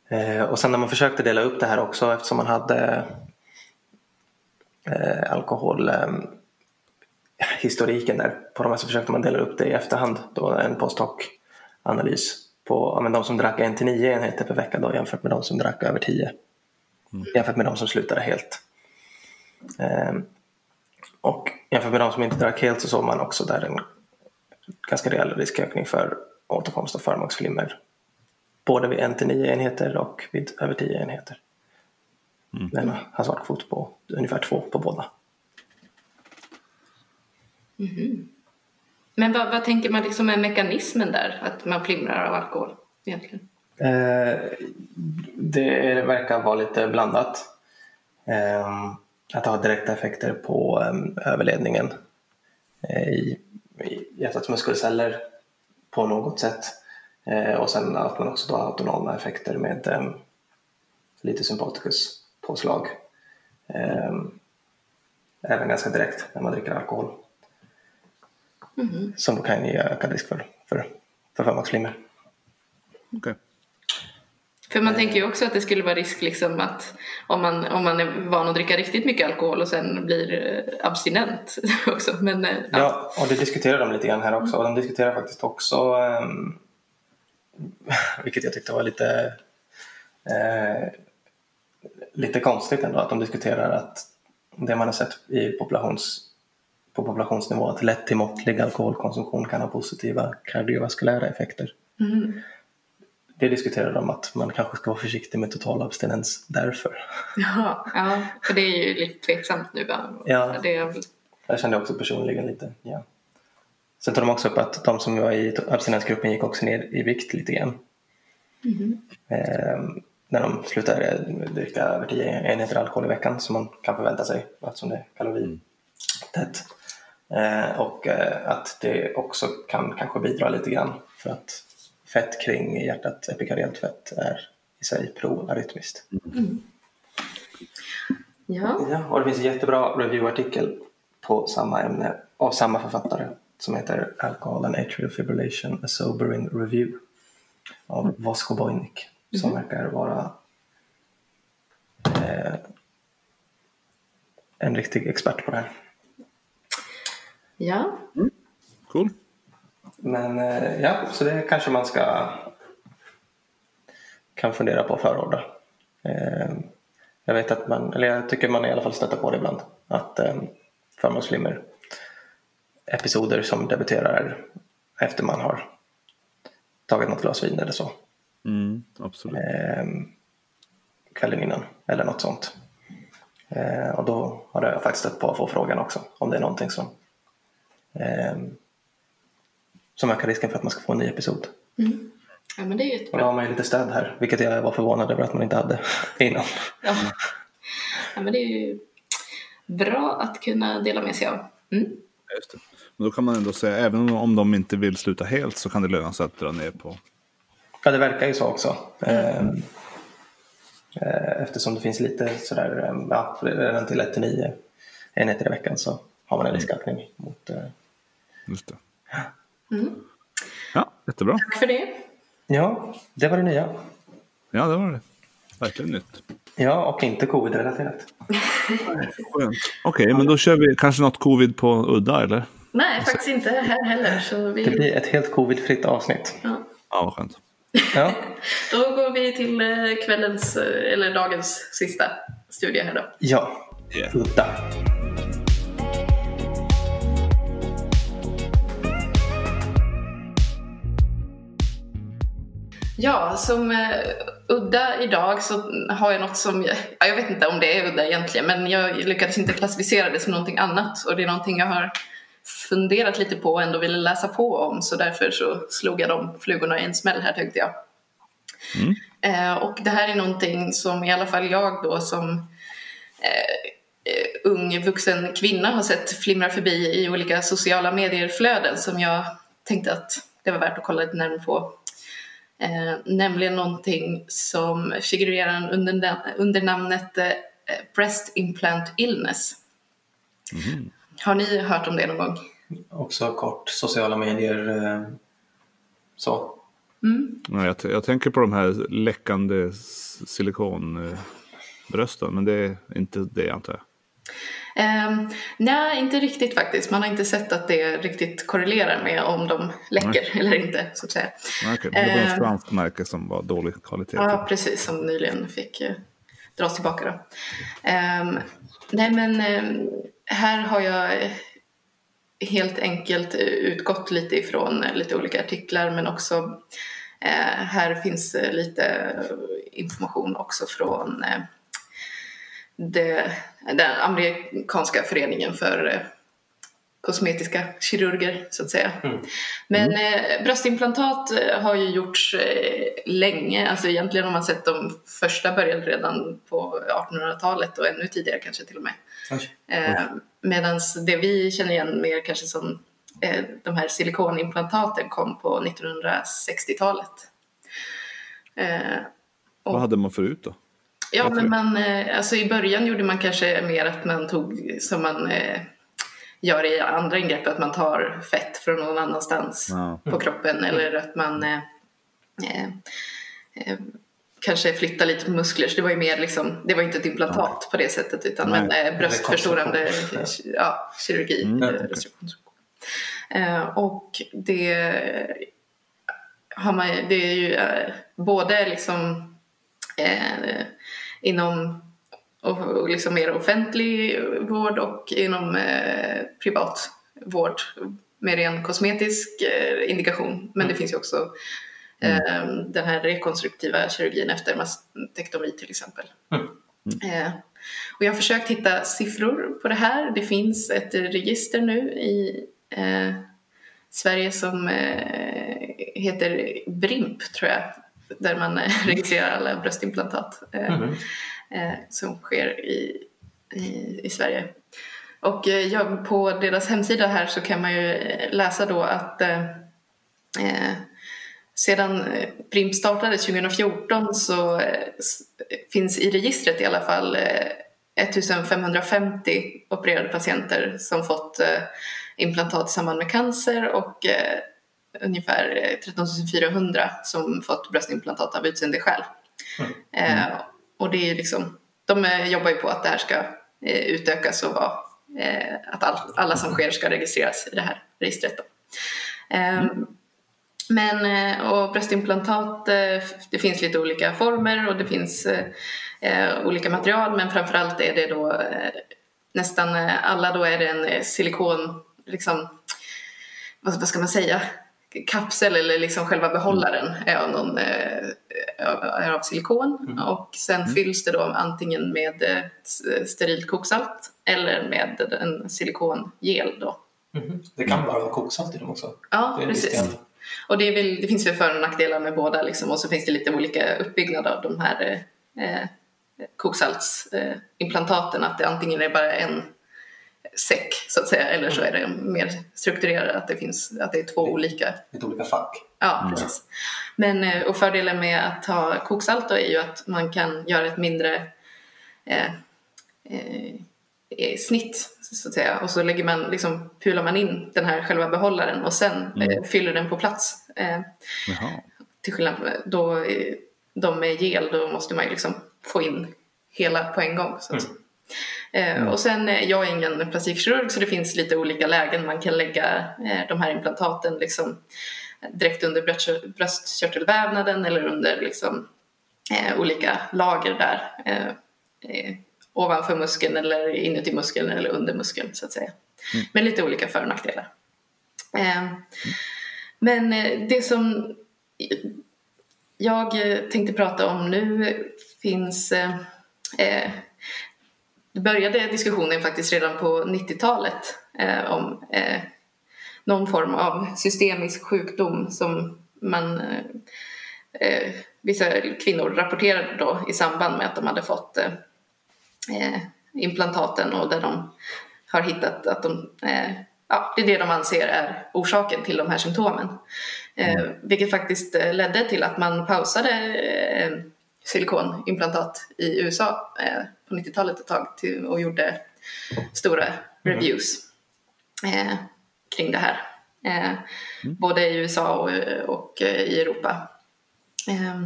Eh, och sen när man försökte dela upp det här också eftersom man hade eh, alkoholhistoriken eh, där på de här så försökte man dela upp det i efterhand då en post hoc-analys på ja, de som drack en till nio enheter per vecka då, jämfört med de som drack över tio. Mm. Jämfört med de som slutade helt. Eh, och jämfört med de som inte drack helt så såg man också där en ganska rejäl riskökning för återkomst av förmaksflimmer både vid 1 till 9 enheter och vid över 10 enheter. Mm. Men hasardkvot på ungefär 2 på båda. Mm. Men vad, vad, tänker man liksom är mekanismen där, att man flimrar av alkohol egentligen? Eh, det verkar vara lite blandat. Eh, att har direkta effekter på eh, överledningen eh, i, i hjärtats muskelceller på något sätt. Eh, och sen att man också har autonoma effekter med eh, lite sympaticus påslag. Eh, även ganska direkt när man dricker alkohol. Mm. Som kan ge ökad risk för, för, för förmaksflimmer. Okay. För man tänker ju också att det skulle vara risk liksom att om man, om man är van att dricka riktigt mycket alkohol och sen blir eh, abstinent också. Men, ja. ja, och det diskuterar de lite grann här också. Och de diskuterar faktiskt också um, vilket jag tyckte var lite, eh, lite konstigt ändå att de diskuterar att det man har sett i populations, på populationsnivå att lätt till måttlig alkoholkonsumtion kan ha positiva kardiovaskulära effekter. Mm. Det diskuterar de att man kanske ska vara försiktig med total abstinens därför. Jaha, ja, för det är ju lite tveksamt nu. Va? Ja, det är... jag kände också personligen lite, ja. Sen tar de också upp att de som var i abstinensgruppen gick också ner i vikt lite grann. Mm. Eh, när de slutade dricka över 10 enheter alkohol i veckan som man kan förvänta sig eftersom det är kaloritätt. Eh, och eh, att det också kan kanske bidra lite grann för att fett kring hjärtat, epikardialt fett, är i sig proarytmiskt. Mm. Ja. ja. Och det finns en jättebra reviewartikel på samma ämne av samma författare som heter Alcohol and Atrial Fibrillation A Sobering Review av mm. Vosko Bojnik som mm. verkar vara eh, en riktig expert på det här. Ja. Mm. Cool. Men eh, ja, så det kanske man ska kan fundera på att förorda. Eh, jag vet att man, eller jag tycker man i alla fall stöter på det ibland, att eh, förmånsflimmer episoder som debuterar efter man har tagit något glas vin eller så. Mm, absolut. Kvällen innan eller något sånt. Och då har jag faktiskt stött på att få frågan också om det är någonting som som ökar risken för att man ska få en ny episod. Mm. Ja, men det är jättebra. Och då har man ju lite stöd här, vilket jag var förvånad över att man inte hade innan. Ja, ja men det är ju bra att kunna dela med sig av. Mm. Just det. Men då kan man ändå säga, även om de inte vill sluta helt så kan det löna sig att dra ner på. Ja, det verkar ju så också. Mm. Eftersom det finns lite sådär, ehm, ja, redan till 1 till 9 enheter i veckan så har man en mm. riskökning mot... Eh, Just det. Mm. Ja, jättebra. Tack för det. Ja, det var det nya. Ja, det var det. Verkligen nytt. Ja, och inte covid-relaterat. Okej, men då kör vi kanske något covid på udda, eller? Nej, faktiskt inte här heller. Så vi... Det blir ett helt covid-fritt avsnitt. ja. Ja, vad skönt. Ja, Då går vi till eh, kvällens, eh, eller dagens sista studie här då. ja. Yeah. udda. Ja, som eh, udda idag så har jag något som, ja, jag vet inte om det är udda egentligen, men jag lyckades inte klassificera det som någonting annat och det är någonting jag har funderat lite på och ändå ville läsa på om så därför så slog jag de flugorna i en smäll här tänkte jag. Mm. Eh, och det här är någonting som i alla fall jag då som eh, eh, ung vuxen kvinna har sett flimra förbi i olika sociala medier-flöden som jag tänkte att det var värt att kolla lite närmare på. Eh, nämligen någonting som figurerar under, under namnet eh, Breast Implant Illness. Mhm. Har ni hört om det någon gång? Också kort sociala medier. eh, Så. Mm. Ja, jag, jag tänker på de här läckande silikonbrösten, men det är inte det antar jag. Um, nej, inte riktigt faktiskt. Man har inte sett att det riktigt korrelerar med om de läcker eller inte, så att säga. Nej, men det var Ehm. något franskt märke som var dålig kvalitet. Ja, precis, som nyligen fick eh, dras tillbaka. Då. Ehm, nej, men ehm, här har jag helt enkelt utgått lite ifrån lite olika artiklar men också eh, här finns lite information också från eh, det, den amerikanska föreningen för eh, kosmetiska kirurger så att säga. Men eh, bröstimplantat eh, har ju gjorts eh, länge, alltså egentligen har man sett de första började redan på 1800-talet och ännu tidigare kanske till och med. Eh, Medan det vi känner igen mer kanske som eh, de här silikonimplantaten kom på 1960-talet. Eh, Vad hade man förut då? Ja, men man, eh, alltså i början gjorde man kanske mer att man tog som man eh, gör i andra ingrepp, att man tar fett från någon annanstans Ja. på kroppen eller att man eh, kanske flyttar lite muskler. Så det var ju mer liksom, det var inte ett implantat på det sättet utan Nej. men, eh, bröstförstorande ja, kirurgi. Mm. Eh, och det har man, det är ju eh, både liksom eh, inom och, liksom mer offentlig vård och inom eh, privat vård med ren kosmetisk eh, indikation. Men det finns ju också eh, den här rekonstruktiva kirurgin efter mastektomi till exempel. Eh, och jag har försökt hitta siffror på det här. Det finns ett register nu i eh, Sverige som eh, heter BRIMP tror jag. Där man eh, registrerar alla bröstimplantat eh, som sker i, i, i Sverige. Och eh, ja, på deras hemsida här så kan man ju läsa då att eh, sedan BRIMP startades 2014 så finns i registret i alla fall eh, 1550 opererade patienter som fått implantat i samband med cancer och ungefär eh, 13 400 som fått bröstimplantat av utseendeskäl. Eh, och det är liksom, de eh, jobbar ju på att det här ska eh, utökas och vara, eh, att all, alla som sker ska registreras i det här registret. Då. Eh, Men, eh, och bröstimplantat, eh, det finns lite olika former och det finns eh, eh, olika material men framförallt är det då eh, nästan eh, alla då är det en eh, silikon, liksom, vad, vad ska man säga, kapsel eller liksom själva behållaren är av, någon, eh, är av silikon och sen fylls det då antingen med eh, sterilt koksalt eller med en silikongel då. Mhm. Det kan bara vara koksalt i dem också. Ja, precis. Och det, väl, det finns väl för och nackdelar med båda liksom. och så finns det lite olika uppbyggnad av de här eh, eh, koksaltsimplantaten. att det antingen är bara en säck så att säga eller så är det mer strukturerat att det, finns, att det är två olika Lite olika fack. Ja, precis. Men, eh, och fördelen med att ha koksalt då är ju att man kan göra ett mindre eh, eh, eh, snitt så att säga. Och så lägger man, liksom, pular man in den här själva behållaren och sen mm. eh, fyller den på plats. Eh, till skillnad från då, de med gel, då måste man ju liksom få in hela på en gång. Så att, mm. Eh, mm. Och sen, eh, jag är ingen plastikkirurg så det finns lite olika lägen man kan lägga eh, de här implantaten liksom, direkt under bröstkörtelvävnaden eller under liksom, olika lager där. Ovanför muskeln eller inuti muskeln eller under muskeln så att säga. Mm. Med lite olika för och nackdelar. Eh, men det som jag tänkte prata om nu finns det började diskussionen faktiskt redan på 90-talet eh, om eh, någon form av systemisk sjukdom som man eh, eh vissa kvinnor rapporterade då i samband med att de hade fått eh, eh, implantaten och där de har hittat att de, ja, det är det de anser är orsaken till de här symptomen. Mm. vilket faktiskt ledde till att man pausade silikonimplantat i USA på 90-talet ett tag till, och gjorde stora mm. reviews eh, kring det här. Eh, mm. Både i USA och, och eh, i Europa. Eh,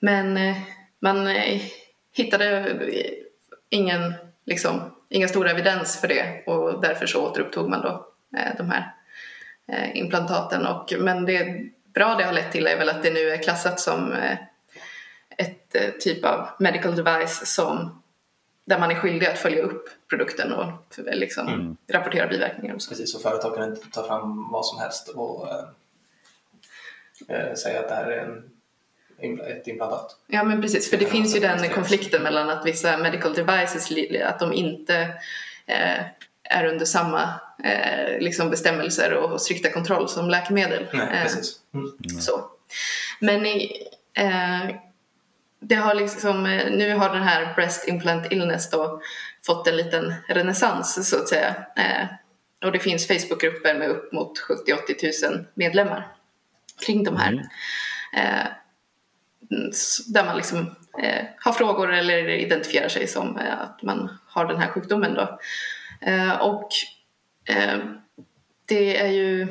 men eh, man hittade ingen, liksom, ingen stor evidens för det och därför så återupptog man då de här implantaten. Och, men det bra det har lett till är väl att det nu är klassat som ett eh, typ av medical device som där man är skyldig att följa upp produkten och liksom mm. rapportera biverkningar. Och så. Precis, och företag kan inte ta fram vad som helst och äh, säga att det här är en, ett implantat. Ja men precis, för det, det finns ju den konflikten mellan att vissa medical devices att de inte äh, är under samma äh, liksom bestämmelser och strikta kontroll som läkemedel. Nej, precis. Mm. Så. Men i, det har liksom, eh, nu har den här Breast Implant Illness då fått en liten renässans så att säga. Eh, och det finns Facebookgrupper med upp mot 70-80 000 medlemmar kring de här. Mm. Eh, där man liksom eh, har frågor eller identifierar sig som eh, att man har den här sjukdomen då. Eh, och det är ju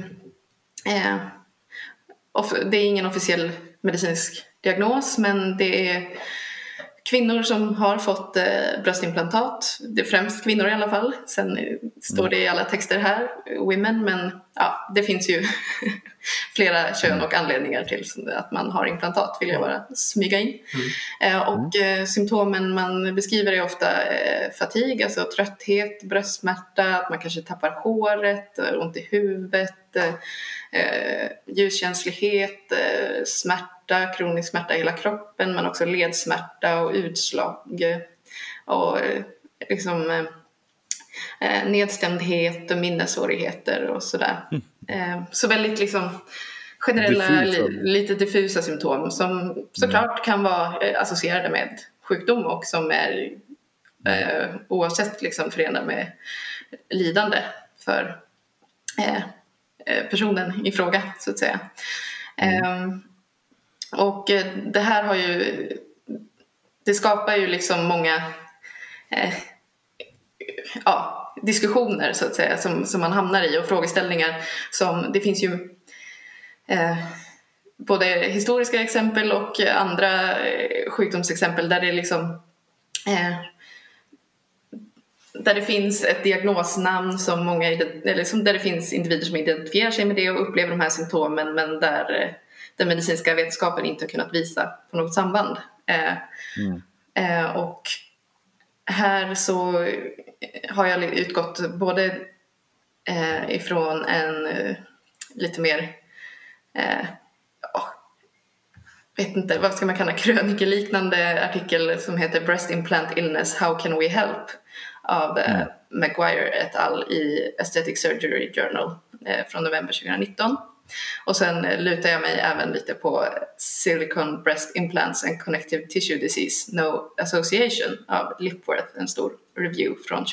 det är ingen officiell medicinsk diagnos men det är kvinnor som har fått eh, bröstimplantat. Det är främst kvinnor i alla fall. Sen står det i alla texter här, women, men ja, det finns ju flera kön och anledningar till att man har implantat vill jag bara smyga in. Mm. Eh, och eh, symptomen man beskriver är ofta eh, fatig, alltså trötthet, bröstsmärta, att man kanske tappar håret, ont i huvudet, eh, eh, ljuskänslighet, eh, smärta, kronisk smärta i hela kroppen men också ledsmärta och utslag och eh, liksom eh, eh, nedstämdhet och minnessvårigheter och sådär. Mm. Så väldigt liksom generella, diffusa. Li, lite diffusa symptom som såklart mm. kan vara associerade med sjukdom och som är eh, oavsett liksom förenade med lidande för eh, Eh, personen i fråga så att säga. Mm. Och eh, det här har ju, det skapar ju liksom många eh, ja, diskussioner så att säga som, som man hamnar i och frågeställningar som det finns ju eh, både historiska exempel och andra eh, sjukdomsexempel där det liksom eh, där det finns ett diagnosnamn som många, eller som där det finns individer som identifierar sig med det och upplever de här symptomen men där eh, den medicinska vetenskapen inte har kunnat visa på något samband. Eh, mm. Eh, och här så har jag utgått både ifrån en lite mer vet inte, vad ska man kalla krönikeliknande artikel som heter Breast Implant Illness, How Can We Help? av eh, mm. Maguire et al. i Aesthetic Surgery Journal eh, från november 2019. Och sen lutar jag mig även lite på Silicon Breast Implants and Connective Tissue Disease No Association av Lipworth, en stor review från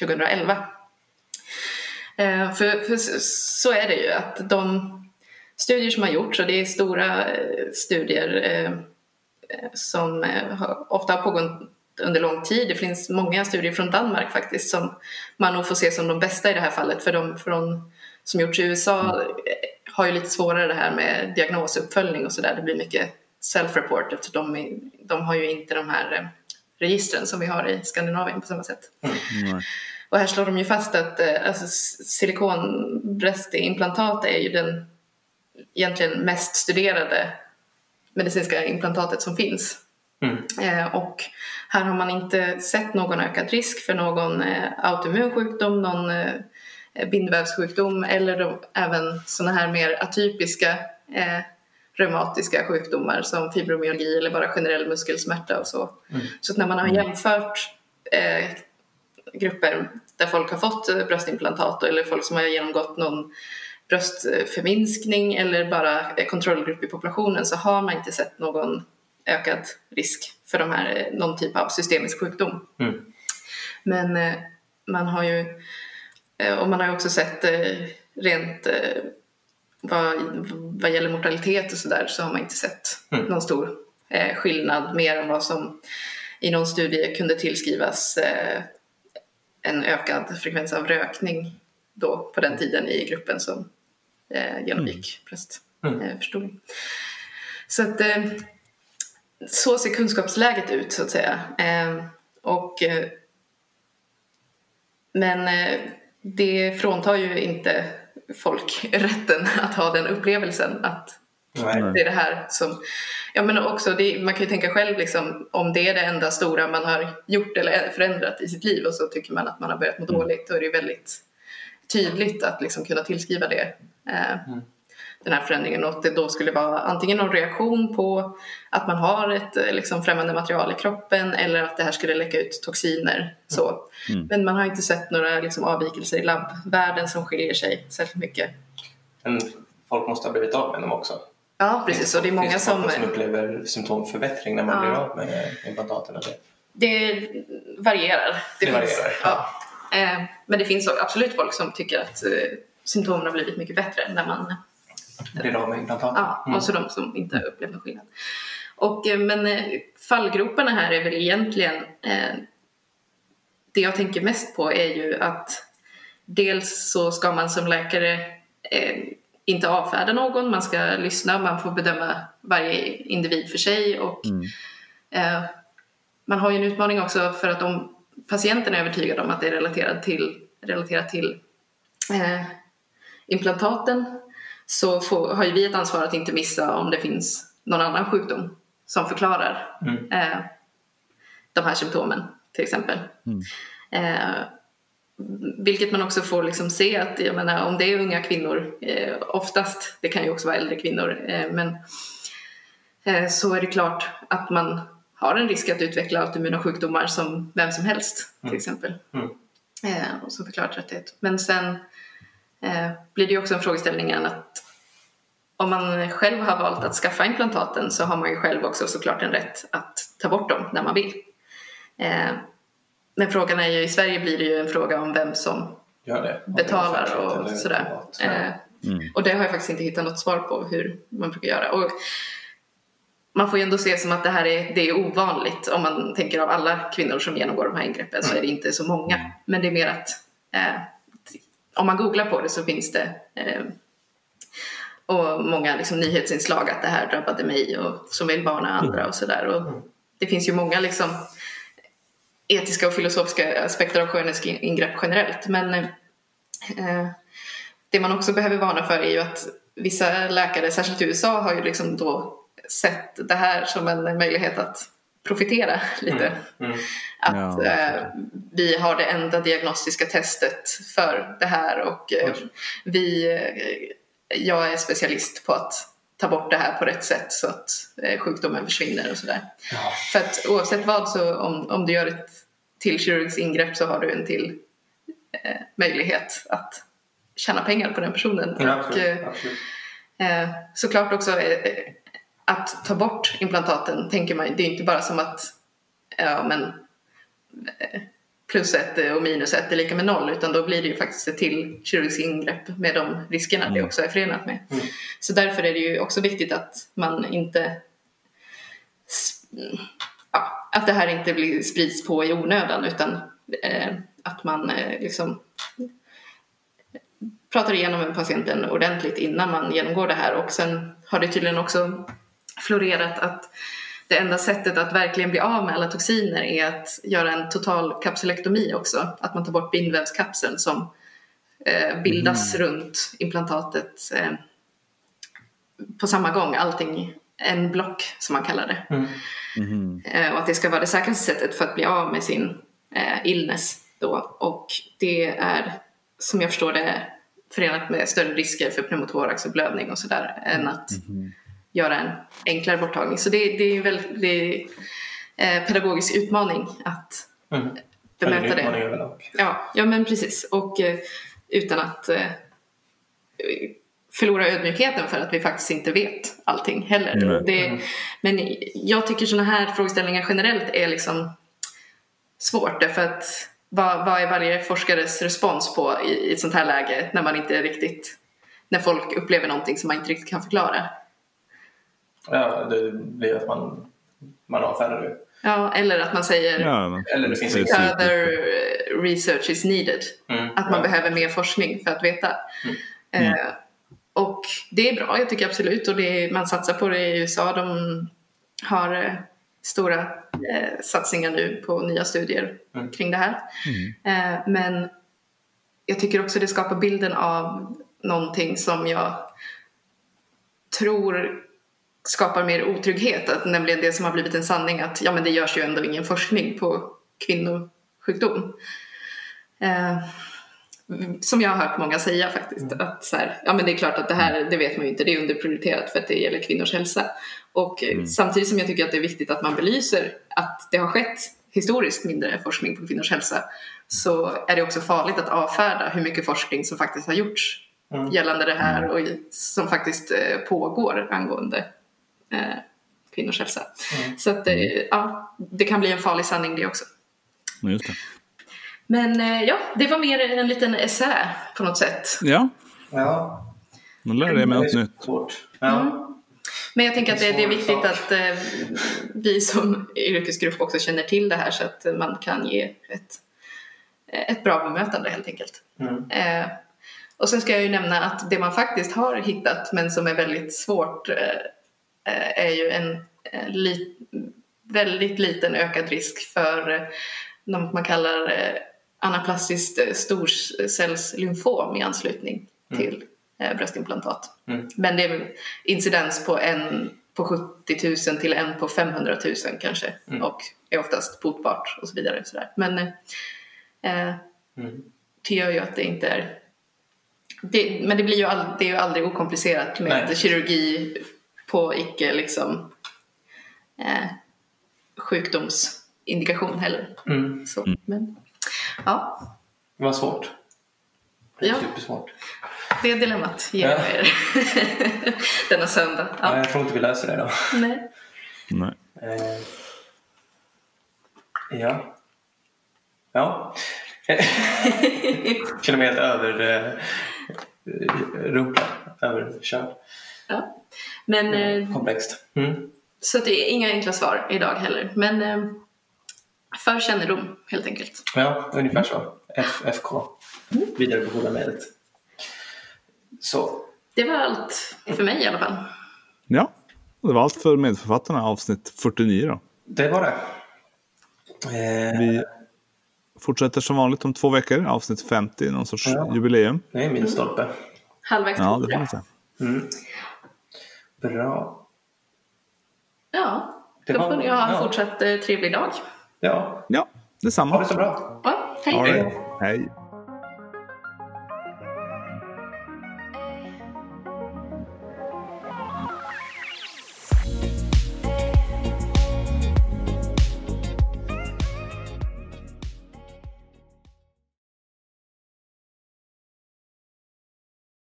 2011. Eh, eh, för, för så är det ju att de studier som har gjorts, och det är stora eh, studier som ofta har pågått under lång tid. Det finns många studier från Danmark faktiskt som man nog får se som de bästa i det här fallet för de från, som gjorts i USA har ju lite svårare det här med diagnosuppföljning och sådär. Det blir mycket self-report eftersom de, de har ju inte de här eh, registren som vi har i Skandinavien på samma sätt. Mm. Och här slår de ju fast att eh, alltså, silikonbröstimplantat är ju den egentligen mest studerade medicinska implantatet som finns. Mm. Eh, och här har man inte sett någon ökad risk för någon eh, autoimmun sjukdom, någon eh, bindvävssjukdom eller de, även sådana här mer atypiska eh, reumatiska sjukdomar som fibromyalgi eller bara generell muskelsmärta och så. Mm. Så när man har jämfört eh, grupper där folk har fått bröstimplantat eller folk som har genomgått någon bröstförminskning eller bara kontrollgrupp i populationen så har man inte sett någon ökad risk för de här, någon typ av systemisk sjukdom. Mm. Men eh, man har ju eh, och man har ju också sett eh, rent vad, vad gäller mortalitet och sådär så har man inte sett mm. någon stor skillnad mer än vad som i någon studie kunde tillskrivas en ökad frekvens av rökning då på den tiden i gruppen som eh, genomgick bröstförstoring. Mm. Så att eh, så ser kunskapsläget ut så att säga. Eh, och, eh, men eh, det fråntar ju inte folk rätten att ha den upplevelsen att Nej. det är det här som... Ja, men också det, man kan ju tänka själv liksom, om det är det enda stora man har gjort eller förändrat i sitt liv och så tycker man att man har börjat må mm. dåligt då är det väldigt tydligt att liksom kunna tillskriva det eh, mm. Den här förändringen och att det då skulle vara antingen någon reaktion på att man har ett eh, liksom, främmande material i kroppen eller att det här skulle läcka ut toxiner. Så. Mm. Men man har inte sett några liksom, avvikelser i labbvärlden som skiljer sig särskilt mycket. Men folk måste ha blivit av med dem också? Ja, precis. Och det är många Finns det som... som upplever symptomförbättring när man ja. blir av med implantaten? Eller? Det varierar. Det, det varierar? Ja. Eh, men det finns absolut folk som tycker att eh, symptomen har blivit mycket bättre när man blir av med implantat. Ja, mm. och så de som inte upplever någon skillnad. Och, eh, men fallgroparna här är väl egentligen det jag tänker mest på är ju att dels så ska man som läkare inte avfärda någon, man ska lyssna, man får bedöma varje individ för sig och mm. man har ju en utmaning också för att om patienten är övertygad om att det är relaterat till, relaterat till eh, implantaten så får, har ju vi ett ansvar att inte missa om det finns någon annan sjukdom som förklarar mm. eh, de här symptomen till exempel. Mm. Eh, vilket man också får liksom se att jag menar, om det är unga kvinnor, eh, oftast, det kan ju också vara äldre kvinnor, eh, men eh, så är det klart att man har en risk att utveckla autoimmuna sjukdomar som vem som helst till mm. exempel. Mm. Eh, och som förklarar trötthet. Men sen blir det ju också en frågeställning att om man själv har valt att skaffa implantaten så har man ju själv också såklart en rätt att ta bort dem när man vill. Eh, men frågan är ju, i Sverige blir det ju en fråga om vem som betalar och sådär. Eh, mm. Och det har jag faktiskt inte hittat något svar på hur man brukar göra. Och man får ju ändå se som att det här är, det är ovanligt. Om man tänker av alla kvinnor som genomgår de här ingreppen så är det inte så många. Men det är mer att eh, om man googlar på det så finns det eh, och många liksom, nyhetsinslag att det här drabbade mig och som vill varna andra och sådär. Det finns ju många liksom, etiska och filosofiska aspekter av skönhetsingrepp generellt. Men eh, det man också behöver varna för är ju att vissa läkare, särskilt i USA, har ju liksom då sett det här som en möjlighet att profitera lite. Mm. Mm. Att ja, eh, vi har det enda diagnostiska testet för det här och eh, vi, eh, jag är specialist på att ta bort det här på rätt sätt så att eh, sjukdomen försvinner och sådär. Ja. För att oavsett vad så om, om du gör ett till kirurgiskt ingrepp så har du en till eh, möjlighet att tjäna pengar på den personen. Ja, och, absolut, absolut. Eh, såklart också att ta bort implantaten tänker man, det är inte bara som att ja, men, eh, plus ett och minus ett är lika med noll utan då blir det ju faktiskt ett till kirurgiskt ingrepp med de riskerna mm. det också är förenat med. Mm. Så därför är det ju också viktigt att man inte ja, att det här inte blir, sprids på i onödan utan eh, att man eh, liksom pratar igenom med patienten ordentligt innan man genomgår det här och sen har det tydligen också florerat att det enda sättet att verkligen bli av med alla toxiner är att göra en total kapsulektomi också. Att man tar bort bindvävskapseln som eh, bildas mm. runt implantatet eh, på samma gång. Allting en block som man kallar det. Mm. Mm. Eh, och att det ska vara det säkraste sättet för att bli av med sin eh, illness då. Och det är som jag förstår det förenat med större risker för pneumotorax och blödning och sådär än att mm göra en enklare borttagning. Så det, det är en väldigt eh, pedagogisk utmaning att mm. bemöta det. Ja, ja, men precis. Och eh, utan att eh, förlora ödmjukheten för att vi faktiskt inte vet allting heller. Mm. Det, men jag tycker sådana här frågeställningar generellt är liksom svårt därför att vad, vad är varje forskares respons på i, i ett sånt här läge när man inte riktigt när folk upplever någonting som man inte riktigt kan förklara? Ja, det blir att man, man avfärdar det. Ja, eller att man säger ja, eller det finns further research is needed. Mm, att man ja. behöver mer forskning för att veta. Mm. Eh, och det är bra, jag tycker absolut. Och det, man satsar på det i USA. De har eh, stora eh, satsningar nu på nya studier mm. kring det här. Mm. Eh, men jag tycker också det skapar bilden av någonting som jag tror skapar mer otrygghet, att, nämligen det som har blivit en sanning att ja, men det görs ju ändå ingen forskning på kvinnosjukdom. Eh, som jag har hört många säga faktiskt, mm. att så här, ja men det är klart att det här, det vet man ju inte, det är underprioriterat för att det gäller kvinnors hälsa. Och mm. samtidigt som jag tycker att det är viktigt att man belyser att det har skett historiskt mindre forskning på kvinnors hälsa så är det också farligt att avfärda hur mycket forskning som faktiskt har gjorts mm. gällande det här mm. och som faktiskt eh, pågår angående eh, kvinnors hälsa. Mm. Så att, eh, ja, det kan bli en farlig sanning det också. Just det. Men eh, ja, det var mer en liten essä på något sätt. Ja. Ja. Man lär dig med något nytt. Ja. Mm. Men jag tänker att det, det är viktigt att eh, vi som yrkesgrupp också känner till det här så att man kan ge ett, ett bra bemötande helt enkelt. Mm. Eh, och sen ska jag ju nämna att det man faktiskt har hittat men som är väldigt svårt eh, Eh, är ju en li väldigt liten ökad risk för eh, något man kallar eh, anaplastiskt storcellslymfom i anslutning mm. till bröstimplantat. Mm. Men det är incidens på en på 70 000 till en på 500 000 kanske mm. och är oftast botbart och så vidare. Så Men eh, mm. det gör ju att det inte är det, men det blir ju all, det är ju aldrig okomplicerat med Nej. kirurgi på icke liksom, eh, sjukdomsindikation heller. Mm. Så, mm. men, ja. Det var svårt. Det ja. Supersvårt. Det dilemmat ger jag er denna söndag. Ja. jag tror inte vi löser det då. Nej. Nej. Eh, ja. Ja. känner mig helt över eh, rumplad, överkörd. Ja. Men, mm, komplext. Mm. Så det är inga enkla svar idag heller. Men eh, för kännedom helt enkelt. Ja, ungefär så. FFK. Mm. Vidarebefordra mejlet. Så. Det var allt för mig i alla fall. Ja, det var allt för medförfattarna avsnitt 49 då. Det var det. Eh... Vi fortsätter som vanligt om två veckor, avsnitt 50, någon sorts ja. jubileum. Det är min stolpe. Mm. Halvvägs Ja, det får man säga. Mm. Bra. Ja, det då får ni ha en ja. fortsatt eh, trevlig dag. Ja. Ja, detsamma. Ha det så bra. Ja, hej. Right. Hej.